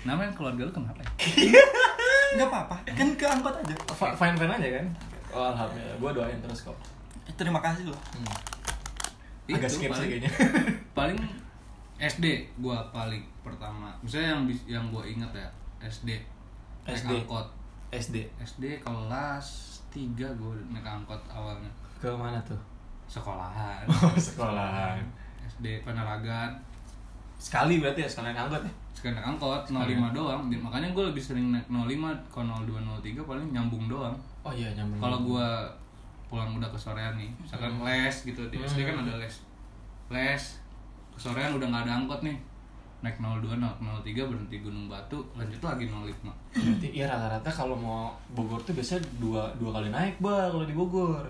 namanya keluarga lu kenapa ya? <laughs> Enggak apa-apa, kan ke angkot aja. fine fine aja kan oh alhamdulillah gua doain terus kok Eh, Terima kasih loh. hmm. Agak Itu skip sih paling- kayaknya. <laughs> paling SD gua paling pertama. Misalnya yang bis- yang gua inget ya SD naik SD. angkot. SD SD kelas 3 gua naik angkot awalnya. Ke mana tuh? sekolahan. <laughs> Sekolahan. SD Panaragan Sekali berarti ya sekalian angkot ya? sekarang angkot 05 doang. Makanya gue lebih sering naik 05 kalau 02 03 paling nyambung doang. Oh iya nyambung. kalau gue pulang udah ke sorean nih misalkan les gitu di SD kan Hmm. ada les les ke sorean udah nggak ada angkot nih naik 02 naik 03 berhenti Gunung Batu lanjut lagi 05 Berarti ya rata-rata kalau mau Bogor tuh biasanya dua dua kali naik bah kalau di Bogor.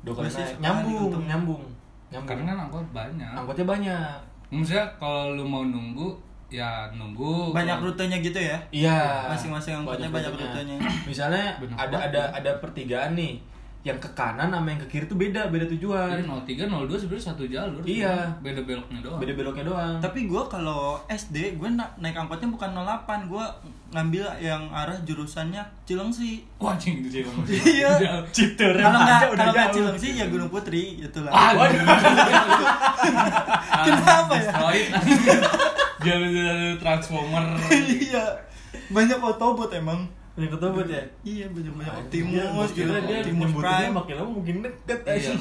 Dua kali Masih naik. sekali Nyambung, untung. nyambung. Nyambung. karena kan angkot banyak angkotnya banyak. maksudnya kalau lu mau nunggu ya nunggu banyak rutenya gitu ya Iya. Masing-masing angkotnya banyak rutenya. Misalnya Banyak ada ada ada pertigaan nih. Yang ke kanan sama yang ke kiri tuh beda, beda tujuan. Jadi 03, 02 sebenarnya satu jalur. Iya. Beda beloknya doang. Beda beloknya doang. Tapi gue kalau SD gue na- naik angkotnya bukan 08 gue ngambil yang arah jurusannya Cilengsi. Wah, anjing itu sih <laughs> Bang. Iya. Citur Kalau nggak aja udah kalau nggak. Cilengsi ya Gunung Putri gitu lah. Ah, waduh. <laughs> Kenapa ya? <laughs> Jalur-jalur transformer. Iya. Banyak Autobot emang. Yang ketebut ya? Iya banyak banyak Anjing, Optimus dia- gitu. dia Optimus Prime. makin lama makin deket Iya. aja.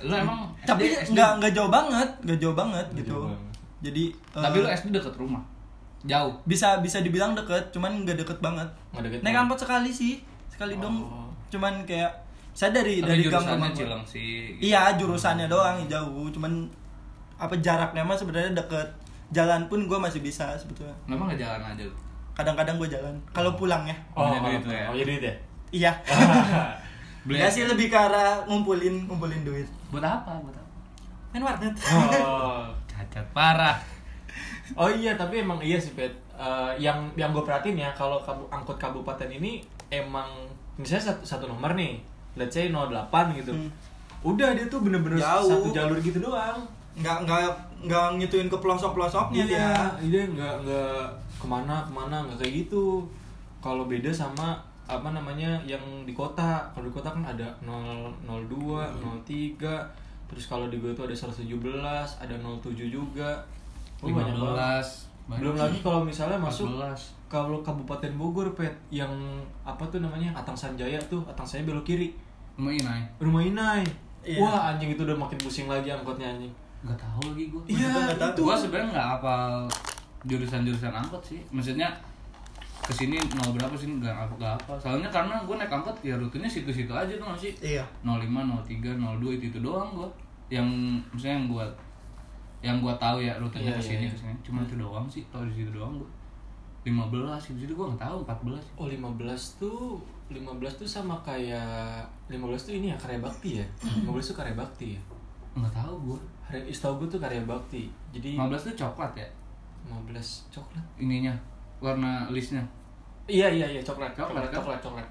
Lu emang <laughs> Tapi nggak nggak jauh banget, nggak jauh banget gitu. jauh banget. Jadi Tapi eh, lu SD deket rumah. Jauh. bisa bisa dibilang deket, cuman nggak deket banget. Nggak deket Naik angkot sekali sih, sekali dong. Oh. Cuman kayak saya dari Tapi dari gang rumah. Cilengsi. gitu. Iya jurusannya doang jauh, cuman apa jaraknya mah sebenarnya deket. Jalan pun gue masih bisa sebetulnya. Kenapa nggak jalan aja? Kadang-kadang gue jalan. Kalau pulang ya. Oh, Punya duit duit ya? Oh, iya duit ya? Iya. <laughs> Beli Ya sih lebih ke arah ngumpulin ngumpulin duit. Buat apa? Buat apa? Main warnet. Oh. <laughs> Cacat parah. Oh iya, tapi emang iya sih, Pet. Eh, yang yang gue perhatiin ya, kalau kabu, angkot kabupaten ini emang misalnya satu, satu nomor nih, let's say 08 gitu. Hmm. Udah dia tuh bener-bener Jauh. satu jalur gitu doang. Nggak nggak nggak ngituin ke pelosok-pelosoknya dia. Iya, dia nggak nggak ke mana ke mana nggak kayak gitu. Kalau beda sama apa namanya yang di kota. Kalau di kota kan ada 0, 02, 03, terus kalau di gue tuh ada 117, ada 07 juga. Oh, banyak banget. 15. Belum lagi kalau misalnya masuk 14. kalau Kabupaten Bogor pet yang apa tuh namanya Atang Sanjaya tuh Atang Sanjaya belok kiri Mau inai. rumah Inai Iya. wah anjing itu udah makin pusing lagi angkotnya anjing Gak tahu lagi gue. Iya, itu. Gua sebenarnya nggak hafal jurusan-jurusan angkot sih. Maksudnya ke sini nol berapa sih nggak hafal nggak hafal. Soalnya karena gue naik angkot ya rutenya situ-situ aja tuh nggak sih. Iya. 05, 03, 02 itu itu doang gue. Yang misalnya yang gue yang gue tahu ya rutenya Iya, ke sini iya, iya. ke sini. Cuma itu doang sih. Tahu di situ doang gue. 15 di situ gue nggak tahu 14 oh 15 tuh 15 tuh sama kayak 15 tuh ini ya karya bakti ya 15 tuh karya bakti ya nggak tahu gue istahu gue tuh karya bakti jadi 15 tuh coklat ya 15 coklat ininya warna listnya iya iya iya coklat Coklat, coklat kan? coklat coklat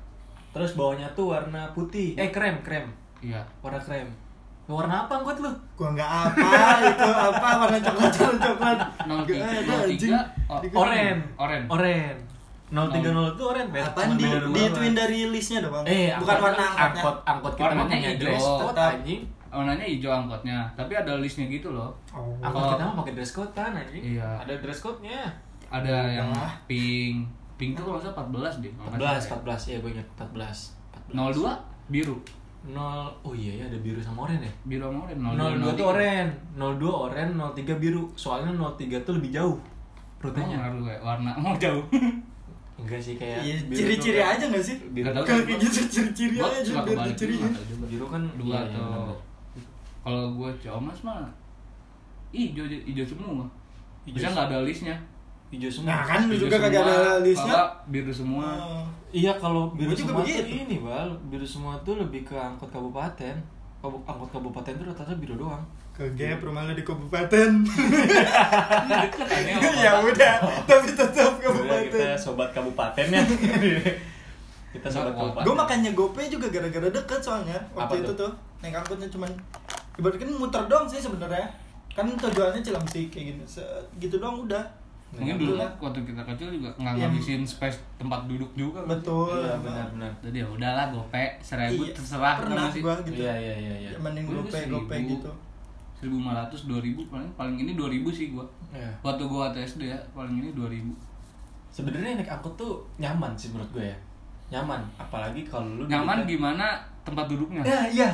terus bawahnya tuh warna putih eh krem krem iya warna krem warna apa angkot lu Gua nggak apa <laughs> itu apa warna coklat coklat coklat. 03 Nggak ada, anjing. 03 oh, Oren. Oren. Oren. 030 itu oren. Apaan di Beda nama diituin doang. dari listnya doang. Eh, bukan angkot- warna angkotnya. angkot angkot kita Warnanya mah punya hijau. dress code Tetap. anjing. Warnanya hijau angkotnya tapi ada listnya gitu loh Oh. Angkot kita mah pakai dress code kan anjing. Iya. Ada dress code-nya. ada yang Wah. pink pink tuh kalau nggak salah 14 deh kalau nggak 14, salah 14 ya gue ingat 14. ya. 02 biru 0 Oh iya ya ada biru sama oren ya. biru sama oren 02 tuh oren, 02 oren, 03 biru. Soalnya 03 tuh lebih jauh oh, rutenya. ngaruh kayak warna mau jauh <laughs> Enggak sih kayak Iya, biru ciri-ciri aja nggak sih? Biru tahu kayak gitu ciri-ciri aja kebalik ciri. biru kan dua iya, iya, atau. Kalau gue comas mah hijau hijau semua bisa nggak ada listnya hijau semua. Nah, kan lu juga kagak ada listnya. biru semua Oh. Iya kalau biru semua begitu. tuh ini bal biru semua tuh lebih ke angkot kabupaten. Kabu- Angkot kabupaten tuh rata-rata biru doang. Ke gap rumah lu di kabupaten. Ya kota. udah, tapi tetap Udah, kita kabupaten. sobat kabupaten ya. <laughs> kita sobat kabupaten. Gue makannya GoPay juga gara-gara deket soalnya Apa waktu itu tuh? tuh naik angkotnya cuman ibaratkan muter doang sih sebenarnya kan tujuannya Cilamsi kayak gitu Se- gitu doang udah mungkin dulu kan waktu kita kecil juga nggak ngabisin space tempat duduk juga kan. betul Iya benar-benar. jadi ya udahlah gope seribu Iya, terserah pernah kamu sih gua gitu Iya iya iya iya. Juga GoPay GoPay seribu. gitu seribu lima ratus dua ribu paling paling ini dua ribu sih gua Iya. waktu gua SD ya paling ini dua ribu Sebenarnya naik angkot tuh nyaman sih menurut gue ya. Nyaman, apalagi kalau lu nyaman gimana tempat duduknya ya iya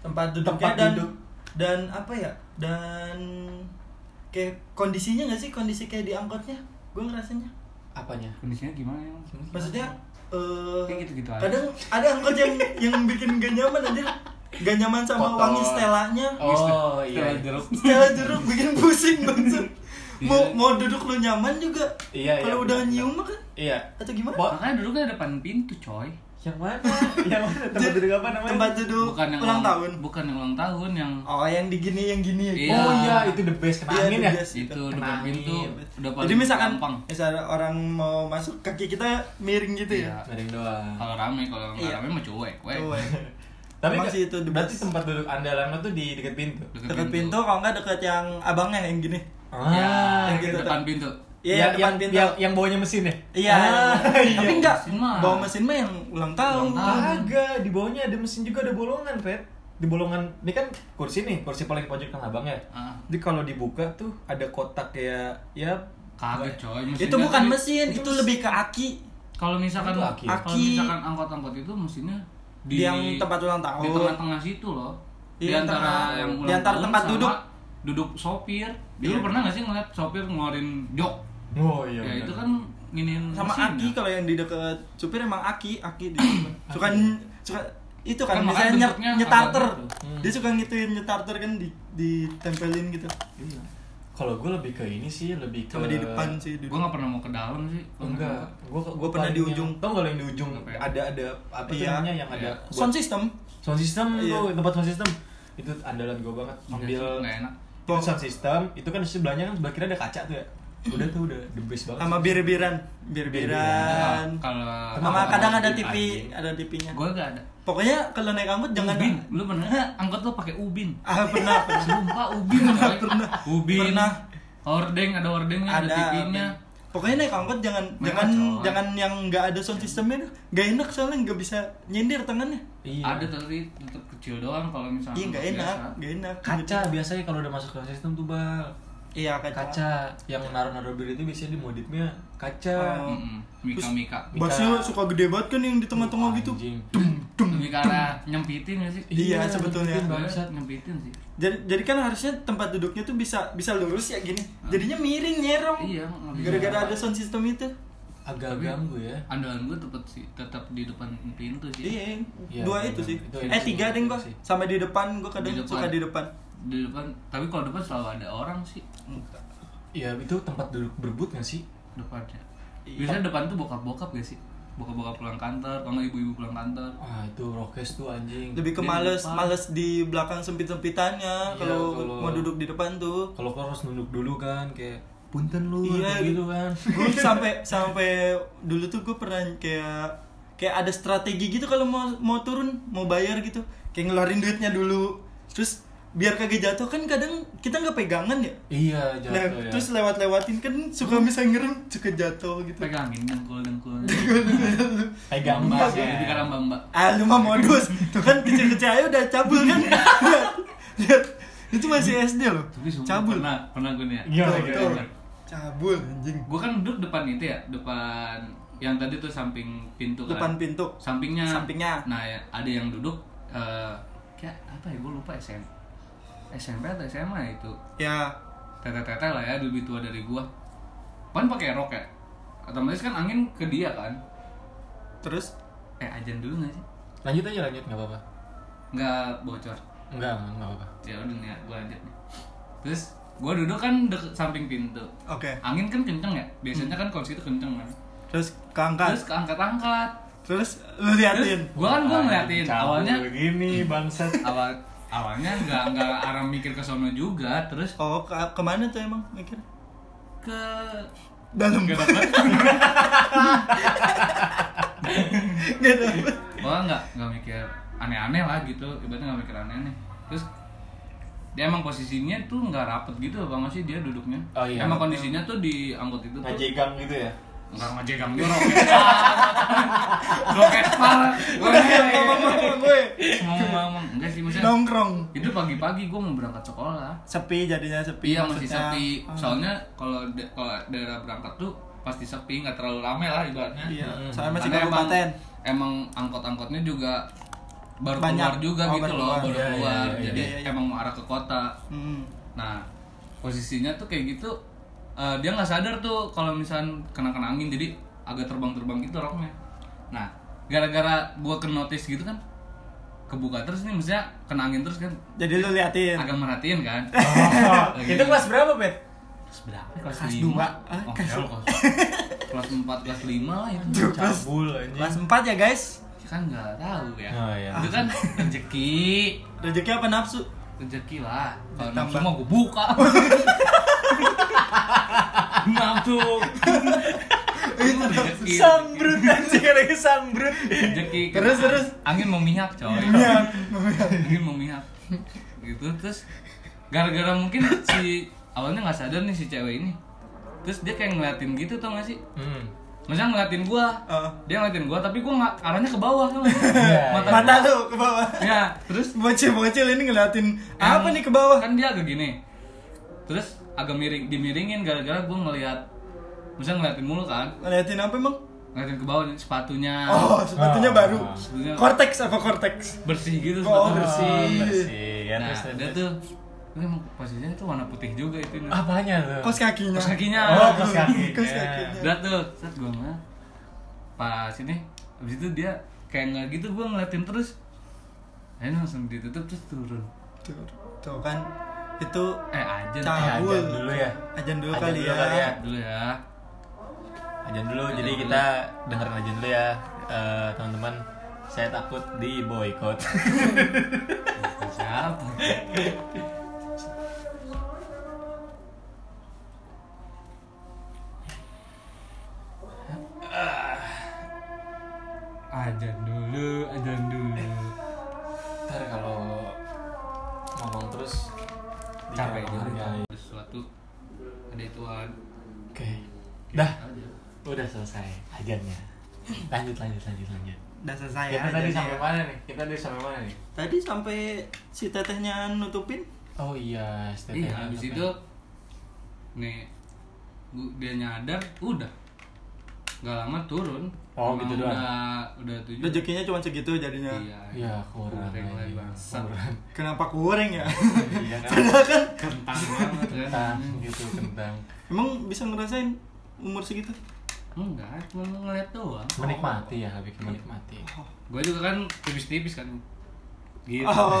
tempat duduknya Tempat dan duduk. Dan apa ya dan kayak kondisinya nggak sih? Kondisi kayak di angkotnya? Gue ngerasanya. Apanya? Kondisinya gimana ya? Maksudnya eh Kayak gitu-gitu aja. kadang ada angkot yang yang bikin gak nyaman aja gak nyaman sama Kotor. wangi stelanya oh iya Setelah jeruk. Stela jeruk bikin pusing banget mau Iya. mau duduk lu nyaman juga. Iya, iya, kalau udah benar, nyium mah kan? Iya. Atau gimana? Makanya duduknya depan pintu coy yang mana? Yang mana? Tempat duduk apa namanya? tempat duduk bukan yang ulang tahun. bukan yang ulang tahun yang oh yang di gini yang gini. Iya. oh iya itu the best kena Iya, angin ya? best. itu Kena depan angin. pintu udah paling jadi misalkan gampang. misalnya orang mau masuk kaki kita miring gitu Iya. ya Miring doang. Kalau rame kalau nggak Iya. rame mah cuek weh. <laughs> tapi Emang nggak- sih itu the berarti tempat duduk andalan lo tuh di dekat pintu? Dekat pintu. kalau nggak dekat yang abangnya yang gini. Ya yang gitu depan pintu Iya, yang, depan yang, pintu. yang, yang bawanya mesin ya Iya, Ah, tapi iya. enggak. Mesin mah. Bawa mesin mah yang ulang tahun. Ulang tahun. Kagak, di bawahnya ada mesin juga ada bolongan, Pet. Di bolongan, ini kan kursi nih, kursi paling pojok kan abang ya. Ah. Jadi kalau dibuka tuh ada kotak kayak ya kagak coy mesinnya Itu bukan tadi- mesin, itu itu mesin. lebih ke aki. kalau misalkan aki. kalau Aki. misalkan angkot-angkot itu mesinnya di Yang tempat ulang tahun. di tengah-tengah situ loh di Iya, antara tengah. yang Di ulang antara tahun tempat sama duduk. duduk sopir Iya. dulu pernah nggak sih ngeliat sopir ngeluarin jok Oh iya. ya benar. itu kan nginin Sama mesinnya. aki kalau yang di dekat supir emang aki, aki di <coughs> suka suka itu kan, Kan misalnya makanya nyet, nyetarter. gitu. Hmm. Dia suka ngituin nyetarter kan di ditempelin gitu. iya Kalau gue lebih ke ini sih, lebih ke Sama di depan sih. gue nggak pernah mau ke dalam sih Oh, enggak, gue Gua pernah di ujung. Tau gak yang di ujung Apa ya? ada ada apa Iya. namanya yang ada Iya. buat- Sound system. sound system Iya. tuh tempat sound system itu andalan gue banget Enggak ambil sih, nggak enak itu sound system itu kan di sebelahnya kan sebelah kiri ada kaca tuh ya udah tuh udah the best banget Sama bir-biran, Bir-biran. kalau Sama kadang ada. TV, ada TV-nya. gue gak ada. Pokoknya kalau naik angkot jangan ubin. lu pernah? Angkot lu pakai ubin. Ah, pernah, pernah. sumpah ubin coy. Pernah. ubin. Pernah. hordeng ada hordengnya ada, ada TV-nya pokoknya naik angkot jangan jangan jangan yang nggak ada sound systemnya tuh. Nggak enak soalnya nggak bisa nyindir tangannya. Iya. Ada tapi tetap kecil doang kalau misalnya iya nggak enak biasa. nggak enak. Kaca biasanya kalau udah masuk sound system tuh bal iya kaca, kaca. Yang naruh-naruh bir itu biasanya di modifnya kaca. Oh. Mm-mm. Mika Mika. bassnya suka gede banget kan yang di tengah-tengah gitu. Anjing. lebih ke arah nyempitin gak sih? Iya, sebetulnya. nyempitin bangsat nyempitin sih. Jadi jadi kan harusnya tempat duduknya tuh bisa bisa lurus ya gini. Jadinya miring nyerong. Iya gara-gara ada sound system itu. Agak ganggu ya. Andalan gue tetap sih tetap di depan pintu sih. Iya Iya, dua benar. itu sih. Itu eh tiga deh sih. sama di depan gua kadang Di depan. suka di depan di depan tapi kalau depan selalu ada orang sih. Iya itu tempat duduk berbut gak sih? depannya Iya. biasanya depan tuh bokap-bokap gak sih? Bokap-bokap pulang kantor kalau nggak ibu-ibu pulang kantor. Wah itu rokes tuh anjing. Lebih ke Dia di males depan. males di belakang sempit sempitannya Iya, kalau mau duduk di depan tuh. Kalau kau harus nunduk dulu kan kayak punten lu Iya, gitu kan. gue <laughs> sampai sampai dulu tuh gue pernah kayak kayak ada strategi gitu kalau mau mau turun mau bayar gitu. Kayak ngeluarin duitnya dulu. Terus biar kagak jatuh kan kadang kita nggak pegangan ya? Iya nah jatuh ya. terus lewat lewatin kan suka misalnya ngerem suka jatuh gitu. Pegangin dengkul dengkul. <laughs> Pegang mbak ya. di karambang mbak. Ah lu mah modus. Tuh kan kecil kecil aja udah cabul kan? Lihat lihat. Itu masih SD loh. tapi sumpah cabul. pernah pernah gue nih ya. Iya, Tuh, iya, tuh. iya. cabul anjing. Gue kan duduk depan itu ya depan yang tadi tuh samping pintu kan. Depan pintu. Sampingnya. Sampingnya. nah ya, ada yang duduk eh kayak apa ya gue lupa SM SMP atau SMA itu? Ya. Tete-tete lah ya lebih tua dari gua. Kan pakai rok ya? Otomatis kan angin ke dia kan? Terus? Eh ajan dulu gak sih? Lanjut aja lanjut nggak apa-apa. Nggak bocor. Enggak enggak nggak apa-apa. Ya udah nih gua lanjut nih. Terus gua duduk kan deket samping pintu. Oke. Angin kan kenceng ya? Biasanya kan kalau situ kenceng kan? Terus keangkat terus keangkat-angkat terus lu liatin? Gua kan gua ngeliatin. Awalnya begini bangsat. <laughs> Awal awalnya nggak nggak arah mikir ke sono juga terus oh ke ke mana tuh emang mikir ke dalam <laughs> nggak dapet nggak Wah nggak nggak mikir aneh-aneh lah gitu, ibaratnya nggak mikir aneh-aneh. Terus dia emang posisinya tuh nggak rapet gitu bang masih dia duduknya. Oh, iya. Emang kondisinya tuh di angkot itu tuh ngajegang gitu ya nggak ngajegang dia roket <laughs> roket par. gue Ngomong-ngomong enggak sih maksudnya. nongkrong Itu pagi-pagi gue mau berangkat sekolah. sepi jadinya sepi Iya masih sepi. Ah. Soalnya kalau kalau daerah berangkat tuh pasti sepi, nggak terlalu rame lah ibaratnya. iya Hmm. soalnya masih Karena emang, kabupaten emang angkot-angkotnya juga baru Banyak. keluar juga Oh, gitu baru loh keluar. baru Iya, iya, keluar iya, jadi iya, iya. emang mau arah ke kota Hmm. nah posisinya tuh kayak gitu eh, dia nggak sadar tuh kalau misalnya kena kena angin jadi agak terbang-terbang gitu roknya nah gara-gara gua ke notice gitu kan kebuka terus nih maksudnya kena angin terus kan Jadi lu liatin. agak merhatiin kan <laughs> Oh, itu kelas berapa, Bet? kelas berapa kelas, Kelas lima dua. Ah, oh, kelas- kelas, <laughs> kelas empat kelas lima lah itu Cabul anjing. kelas 4 ya guys. kan nggak tahu ya Oh, iya. itu kan rezeki Rezeki apa nafsu? rezeki lah kalau nafsu mah gue buka <laughs> rezeki <laughs> Sambrut. Anjing lagi sambrut. rezeki Terus, terus. angin memihak coy. Iya. angin memihak gitu terus gara-gara mungkin si awalnya nggak sadar nih si cewek ini. Terus dia kayak ngeliatin gitu tau gak sih? Hmm. Maksudnya ngeliatin gua. Dia ngeliatin gua tapi gua nggak arahnya ke bawah Iya, mata Mata lu ke bawah. ya terus Bocil-bocil ini ngeliatin apa nih ke bawah? kan dia agak gini. Terus agak miring dimiringin gara-gara gue ngelihat misalnya ngeliatin mulu kan Ngeliatin apa emang? ngeliatin ke bawah sepatunya Oh, sepatunya Ah. baru. Sepatunya Cortex apa cortex? bersih gitu Oh, sepatunya. bersih. bersih. Ya, nah terus, dia tuh ini emang posisinya tuh warna putih juga itu nih. Apanya tuh? Kos kakinya. Kos kakinya. Oh, kos kaki. Kos Ya. kakinya. udah tuh set gue ngeliat pas ini habis itu dia kayak nggak gitu gue ngeliatin terus akhirnya langsung ditutup terus turun Tuh, tuh kan itu eh aja Cabul. Eh, ajan dulu ya. ajan dulu Ajan kali dulu ya. kali ya. dulu ya Ajan dulu. Ajan Jadi dulu. kita dengerin aja dulu ya, eh, teman-teman. Saya takut di boykot. siapa <laughs> Lanjut, lanjut, lanjut, lanjut. Udah selesai Kita ya. tadi jadi sampai ya. mana nih? Kita tadi sampai mana nih? Tadi sampai si tetehnya nutupin. Oh iya, STT. iya habis itu nih dia nyadar udah nggak lama turun Oh, Emang gitu doang. udah udah tujuh Rezekinya cuma segitu jadinya. iya Iya, kurang. Kurang. Kurang. Kenapa kurang ya? <laughs> Iya kan? Padahal kan kentang banget kan Kentang gitu, kentang. emang bisa ngerasain umur segitu. Enggak cuma ngeliat doang Menikmati ya, lebih ke menikmati. gue juga kan tipis-tipis kan gitu Oh, <laughs>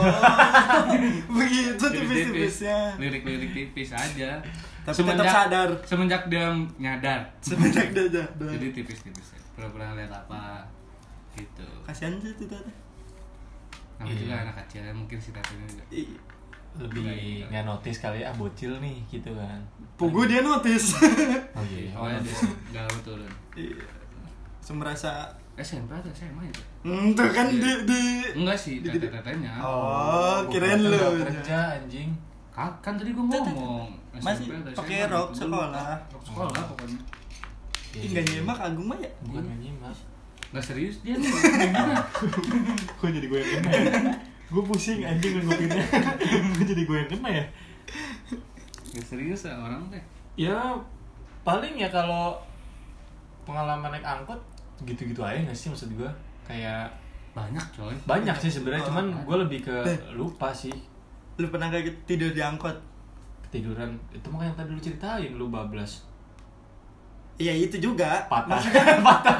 begitu tipis-tipisnya. lirik-lirik tipis aja Tapi tetap sadar. semenjak dia nyadar Semenjak dia jadar. jadi tipis-tipis pura-pura ngeliat apa gitu Kasihan sih itu teteh. namanya Iya. juga anak kecil ya mungkin si tatanya juga Iya. Lebih nggak notice kali ya, ah bocil nih gitu kan. Pugu dia notice. <laughs> Oh iya, oh, pokoknya notice. dia gak lama turun Iya. Semerasa SMP atau SMA itu Hmm, tuh kan di di enggak sih Di- di- tete-tetenya Oh, kirain Gua lu. nggak kerja anjing. Ka- kan tadi gue ngomong Masih pakai SMA rok gitu. sekolah. rok sekolah pokoknya Ih, nggak nyemak Agung mah ya. Bukan nggak nyimak. nggak serius dia nih <laughs> Kok jadi gue yang ya? <laughs> gue pusing anjing ngupinnya. <laughs> gue jadi gue yang kena ya. nggak serius ya orang teh Ya paling ya kalau pengalaman naik angkot gitu-gitu aja nggak sih maksud gue kayak banyak coy banyak sih sebenarnya Oh, cuman gue lebih ke Eh. lupa sih Lu pernah kayak tidur di angkot? ketiduran itu mah yang tadi lu ceritain lu bablas Iya itu juga. patah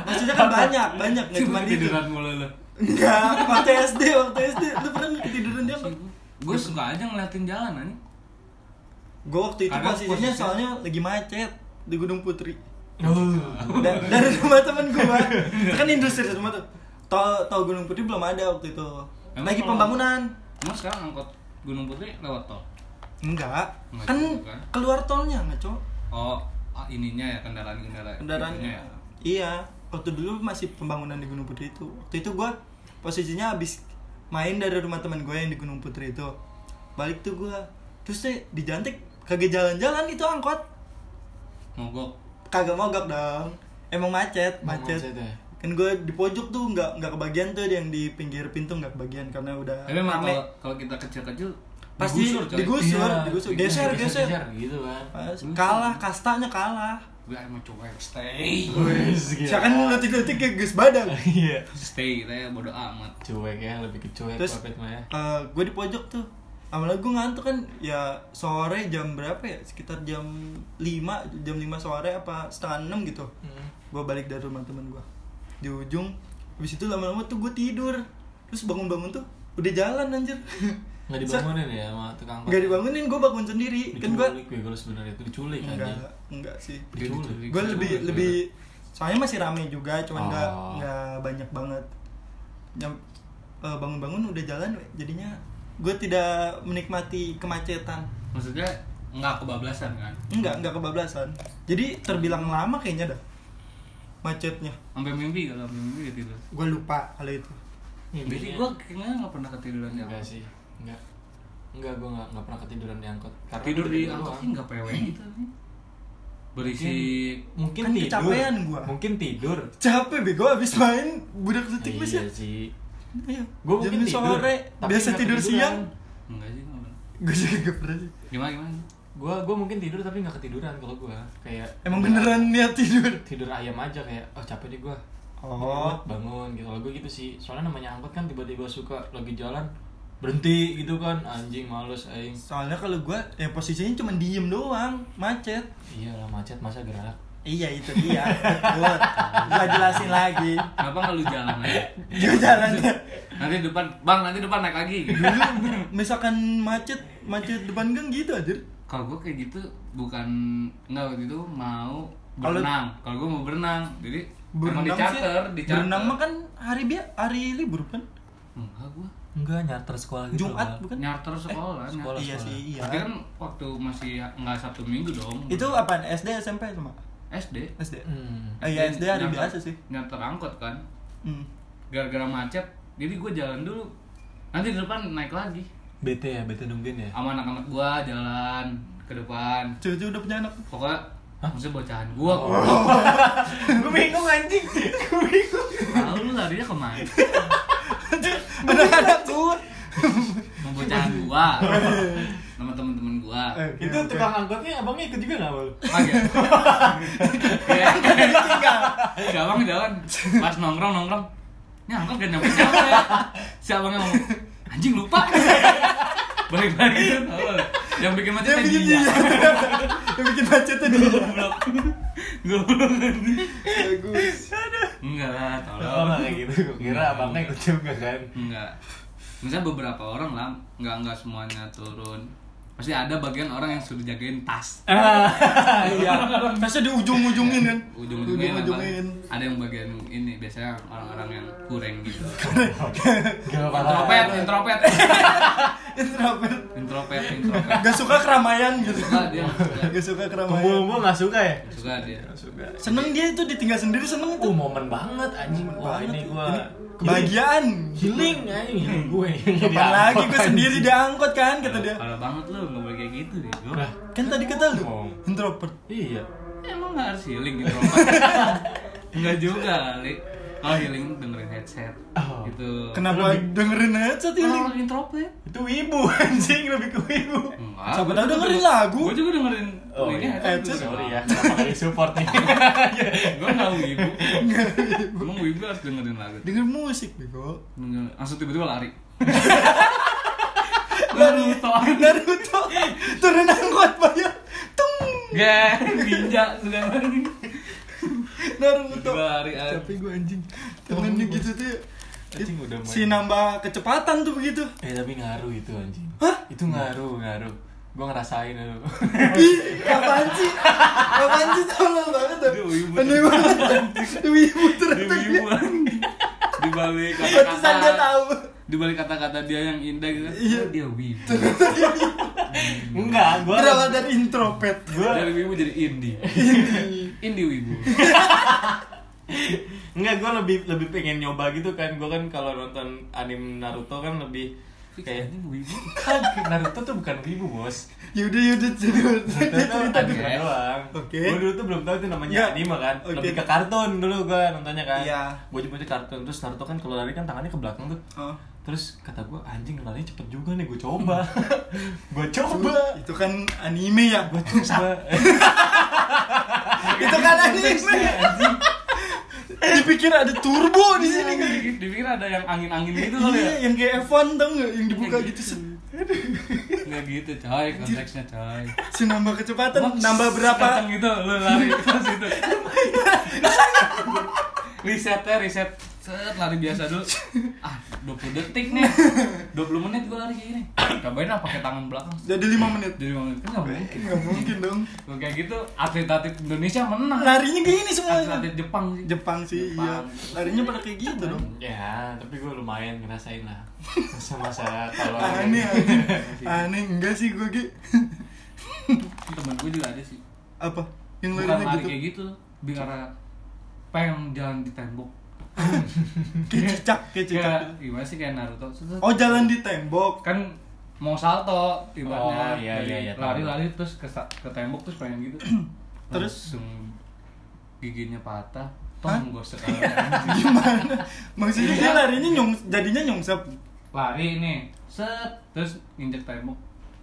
Maksudnya kan banyak, banyak nggak cuma itu. tiduran mulu lo Enggak, waktu SD, waktu SD lu pernah nggak ketiduran di angkot? gue suka aja ngeliatin jalan ani Gue waktu itu Karena posisinya posisi- soalnya lagi macet di Gunung Putri. Oh. Dan dari rumah temen gua. Itu kan industri semua tuh. Tol tol Gunung Putri belum ada waktu itu. Emang lagi pembangunan. emang sekarang angkot Gunung Putri lewat tol Enggak. Enggak Kan juga kan? keluar tolnya enggak, Cok. oh ininya ya kendaraan kendaraan Kendaraan. ya Iya, waktu dulu masih pembangunan di Gunung Putri itu. Waktu itu gua posisinya habis main dari rumah teman gue yang di Gunung Putri itu. Balik tuh gua. Terus deh di Jantik kagak jalan-jalan itu angkot. mogok Kagak mogok dong. Emang macet, Emang macet. macet ya? Kan gue di pojok tuh nggak nggak kebagian tuh yang di pinggir pintu nggak kebagian karena udah tapi emang kalau kita kecil-kecil Pasti digusur, coy. digusur, Iya, digusur, geser, geser, geser. gitu kan Pas kalah, kastanya kalah. gue emang cuek stay Wes, gila. Siakan letik-letik kayak gus badan. <laughs> Iya. stay kita ya bodo amat Cuek ya, lebih ke cuek Terus mah ya. gue di pojok tuh. Awalnya gue ngantuk kan ya sore jam berapa ya? Sekitar jam 5, jam 5 sore apa setengah 6 gitu. Hmm. Gue balik dari rumah temen gue. Di ujung habis itu lama-lama tuh gue tidur. Terus bangun-bangun tuh udah jalan anjir. <laughs> Nggak dibangunin ya sama tukang angkot? Enggak dibangunin, gue bangun sendiri. Kan gue Diculik gue kalau sebenarnya itu diculik enggak enggak sih. Diculik. Gue lebih lebih soalnya masih rame juga, cuman enggak Oh. enggak banyak banget. Jam eh, bangun-bangun udah jalan, we. jadinya gue tidak menikmati kemacetan. maksudnya nggak kebablasan kan Enggak, enggak kebablasan. Jadi terbilang lama kayaknya dah macetnya. sampai mimpi kalau mimpi gitu Gue lupa hal itu. jadi gue kayaknya nggak pernah ketiduran di enggak sih. Enggak. Enggak, gue enggak, enggak pernah ketiduran di angkot. Karena tidur di angkot sih nggak pewe gitu nih berisi mungkin Kan tidur. kecapean gua. Mungkin tidur. Capek bego abis main budak detik bis ya. Iya sih. Iya. Gua mungkin Jam tidur, sore, tapi biasa nggak tidur siang. enggak sih nggak pernah. Gue juga gak pernah sih. gimana gimana Gua gua mungkin tidur tapi nggak ketiduran kalau gua. Kayak Emang beneran niat tidur? tidur ayam aja kayak oh capek nih gua. Oh. bangun gitu. Kalau gua gitu sih. Soalnya namanya angkot kan tiba-tiba suka lagi jalan berhenti gitu kan anjing males aing Soalnya kalau gue ya posisinya cuma diem doang, macet. iyalah macet masa gerak Iya itu dia. Betul. Gua jelasin lagi. kenapa nggak lu jalan aja <laughs> Gue jalannya. nanti depan bang nanti depan naik lagi <laughs> Dulu misalkan macet, macet depan gang gitu aja. kalau gue kayak gitu bukan nggak waktu itu mau berenang kalau gue mau berenang jadi emang di Berenang sih. charter di charter Berenang mah kan hari biasa, hari libur kan? enggak gue enggak nyarter sekolah gitu Jumat bukan? nyarter sekolah, sekolah. Iya sih, iya. Tapi kan waktu masih nggak sabtu minggu dong Itu apaan? SD SMP sama? SD SD. hmm. Eh, iya SD hari nyarter- biasa sih. nyarter angkot kan Hmm. gara-gara macet jadi gue jalan dulu nanti di depan naik lagi bete ya bete nungguin ya sama anak-anak gue jalan ke depan Cucu udah punya anak. pokoknya maksudnya bocahan gue gue bingung anjing gue bingung tahu lu larinya ke mana <laughs> Anak-anak gua. mau bocahan gue sama temen-temen gue Eh, itu tukang angkotnya abangnya ikut juga nggak bang Kagak. Kayak si abang jalan pas nongkrong nongkrong. Ini angkot gak nyampe nyampe. Si abangnya ngomong anjing lupa. Balik lagi tuh. tahu. Yang bikin macet Yang bikin dia. Yang bikin macetnya dia. Goblok. Goblok. Bagus. Enggak lah, tolong. nggak kayak gitu gue kira abangnya ikut juga kan Enggak. Misalnya beberapa orang lah, enggak enggak semuanya turun. Pasti ada bagian orang yang sudah jagain tas. Iya. <laughs> Tasnya di ujung-ujungin kan. ujung-ujungnya yang Ujung-ujungin. paling- ada yang bagian ini biasanya orang-orang yang kurang gitu <laughs> Gak introvert introvert <laughs> Introvert. introvert introvert Gak suka keramaian gitu. suka dia nggak suka. Gak suka keramaian. kumpul-kumpul nggak suka ya Nggak suka dia suka Seneng dia itu ditinggal sendiri seneng uh tuh. momen banget anjing wah Banget. ini gue kebahagiaan. healing healing <laughs> gue Kapan lagi gue sendiri diangkut kan kata dia. parah banget lu nggak boleh kayak gitu deh Lah. Kan tadi kata lu introvert. iya emang nggak harus healing introvert <laughs> nggak juga kali kalau healing dengerin headset Oh. gitu Kenapa dengerin headset ini? orang introvert itu wibu <laughs> anjing lebih ke wibu Enggak, Siapa gua tahu dengerin denger- lagu. Gua juga dengerin oh ini iya headset juga sorry dengerin. ya <laughs> kenapa nggak disupport nih <laughs> Gua nggak wibu. Emang wibu harus dengerin lagu. Denger musik bego. Langsung tiba-tiba lari. Naruto. Naruto. Turun angkot bayar. Tung. Gak, ninja sudah. Naruto. Tapi gue anjing. Tangannya gitu tuh. Anjing udah main. Si nambah kecepatan tuh begitu. eh tapi ngaruh itu anjing Hah? itu ngaruh ngaruh gue ngerasain itu Ih, apaan sih? Apaan sih tolong banget tuh. Aneh banget. Wibu ternyata Di balik <laughs> Pantesan dia kata-kata tahu. Di balik kata-kata dia yang indah gitu. Iya. Oh, dia wibu. <laughs> enggak gue Berawal dari introvert. Dari wibu jadi indie. Indie wibu. <laughs> Enggak, gue lebih lebih pengen nyoba gitu kan. Gue kan kalau nonton anime Naruto kan lebih kayak Anjing, wibu. kan Naruto tuh bukan wibu bos. Yaudah yaudah jadi cerita Oke. doang. Oke. Gue dulu tuh belum tahu itu namanya Ya. anime kan. Oke. Lebih ke kartun dulu gue nontonnya kan. Iya. Gue nyebutnya kartun terus Naruto kan kalau lari kan tangannya ke belakang tuh. Oh. Terus kata gue anjing larinya cepet juga nih gue coba. <laughs> gue coba. Itu kan anime ya. Gue coba. <laughs> itu kan anime dipikir ada turbo di sini kan Dipikir- ada yang angin-angin gitu kali ya. iya yang kayak F1 tau nggak? Yang dibuka gitu set. nggak gitu coy konteksnya coy. Senambah kecepatan nambah berapa? gitu lu lari terus itu. Risetnya riset set lari biasa dulu. Ah 20 detik nih. <laughs> 20 menit gue lari kayak gini. Cobain lah pakai tangan belakang. Jadi lima menit. Jadi menit. Kan nggak mungkin. nggak mungkin dong. Kalau kayak gitu atlet-atlet Indonesia menang. Larinya gini semua atlet Jepang sih. Jepang sih iya. Jepang. larinya pada kayak gitu dong. Ya, tapi gue lumayan ngerasain lah. Masa-masa kalau <laughs> aneh aneh. <laughs> Aneh enggak sih gue gitu temen gue juga ada sih. Apa? Yang bukan larinya lari gitu? kayak gitu biar pengen jalan di tembok kayak cicak kayak cicak. Kayak gimana sih kayak Naruto? Oh jalan di tembok. Kan mau salto Oh, ibaratnya iya, iya, iya, lari-lari terus ke, ke tembok terus pengen gitu. <clears throat> Terus? langsung giginya patah. Tong gue <laughs> sekarang. Gimana? Maksudnya dia Iya. larinya nyong jadinya nyongsep lari nih set terus injek tembok.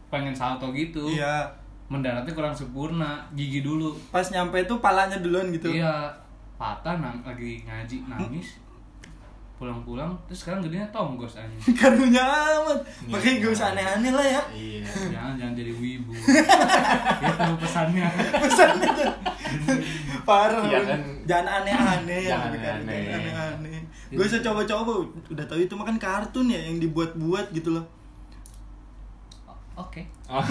Pengen salto gitu. Iya. Mendaratnya kurang sempurna. Gigi dulu. Pas nyampe itu palanya duluan gitu. Iya patah nang lagi ngaji nangis pulang-pulang terus sekarang gedenya tonggos aja <laughs> karunya amat pakai Iya. usah aneh-aneh lah ya Iya. jangan jangan jadi wibu <laughs> itu pesannya pesannya tuh <laughs> parah Iya Bang. kan? jangan aneh-aneh Jangan aneh-aneh. jangan aneh gue usah coba-coba udah tahu itu makan kartun ya yang dibuat-buat gitu loh oke Oh.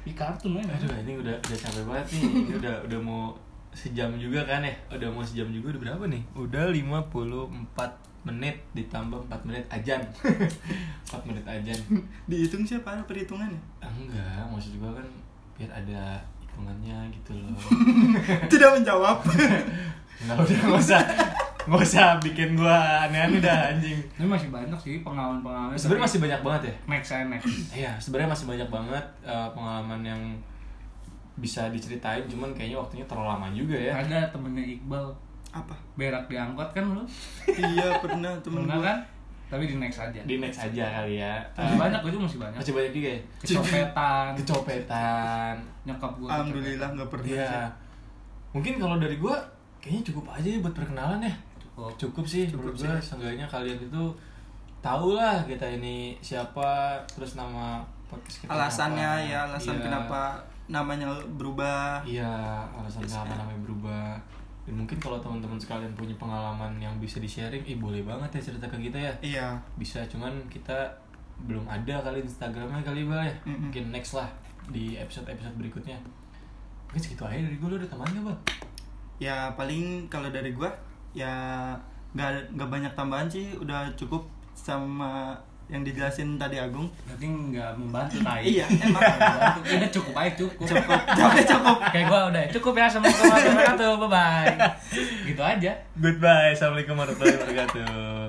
di kartun aja Aduh, ini udah udah capek banget nih. Ini udah udah mau sejam juga kan ya? Udah mau sejam juga udah berapa nih? Udah 54 menit ditambah 4 menit ajan. <laughs> 4 menit ajan. dihitung siapa ada perhitungannya Ah, Enggak, maksud gua kan biar ada hitungannya gitu loh. <laughs> tidak menjawab Enggak <laughs> udah enggak usah enggak usah bikin gua aneh-aneh dah anjing. ini masih banyak sih pengalaman-pengalaman Sebenarnya masih banyak banget ya. next saya next Iya, sebenarnya masih banyak banget eh, pengalaman yang bisa diceritain, cuman kayaknya waktunya terlalu lama juga ya. ada temennya Iqbal apa berak diangkot kan lu iya pernah temen pernah gue kan tapi di next aja Di next aja kali ya. masih banyak gue juga masih banyak Masih banyak juga ya? kecopetan Kecopetan. nyokap gue alhamdulillah nggak pernah Iya. sih. Mungkin kalau dari gua kayaknya cukup aja ya buat perkenalan ya. cukup Cukup sih Cukup sih. seenggaknya kalian itu tahu lah kita ini siapa terus nama podcast kita alasannya apa. ya alasan Iya. kenapa namanya berubah Iya, alasan kenapa namanya berubah. Dan mungkin kalau teman-teman sekalian punya pengalaman yang bisa di-sharing, ih boleh banget ya cerita ke kita ya. iya Bisa, cuman kita belum ada kali Instagramnya kali Bal ya. Mm-mm. Mungkin next lah di episode-episode berikutnya. Mungkin segitu aja dari gue ada tambahan gak Bal? ya paling kalau dari gua ya nggak nggak banyak tambahan sih udah cukup sama yang dijelasin tadi Agung. Berarti nggak membantu tai. Iya emang. Membantu. udah cukup aja cukup. <laughs> Cukup cukup cukup. Kayak gue udah cukup ya assalamualaikum warahmatullahi wabarakatuh bye bye gitu aja. Goodbye, Assalamualaikum warahmatullahi wabarakatuh.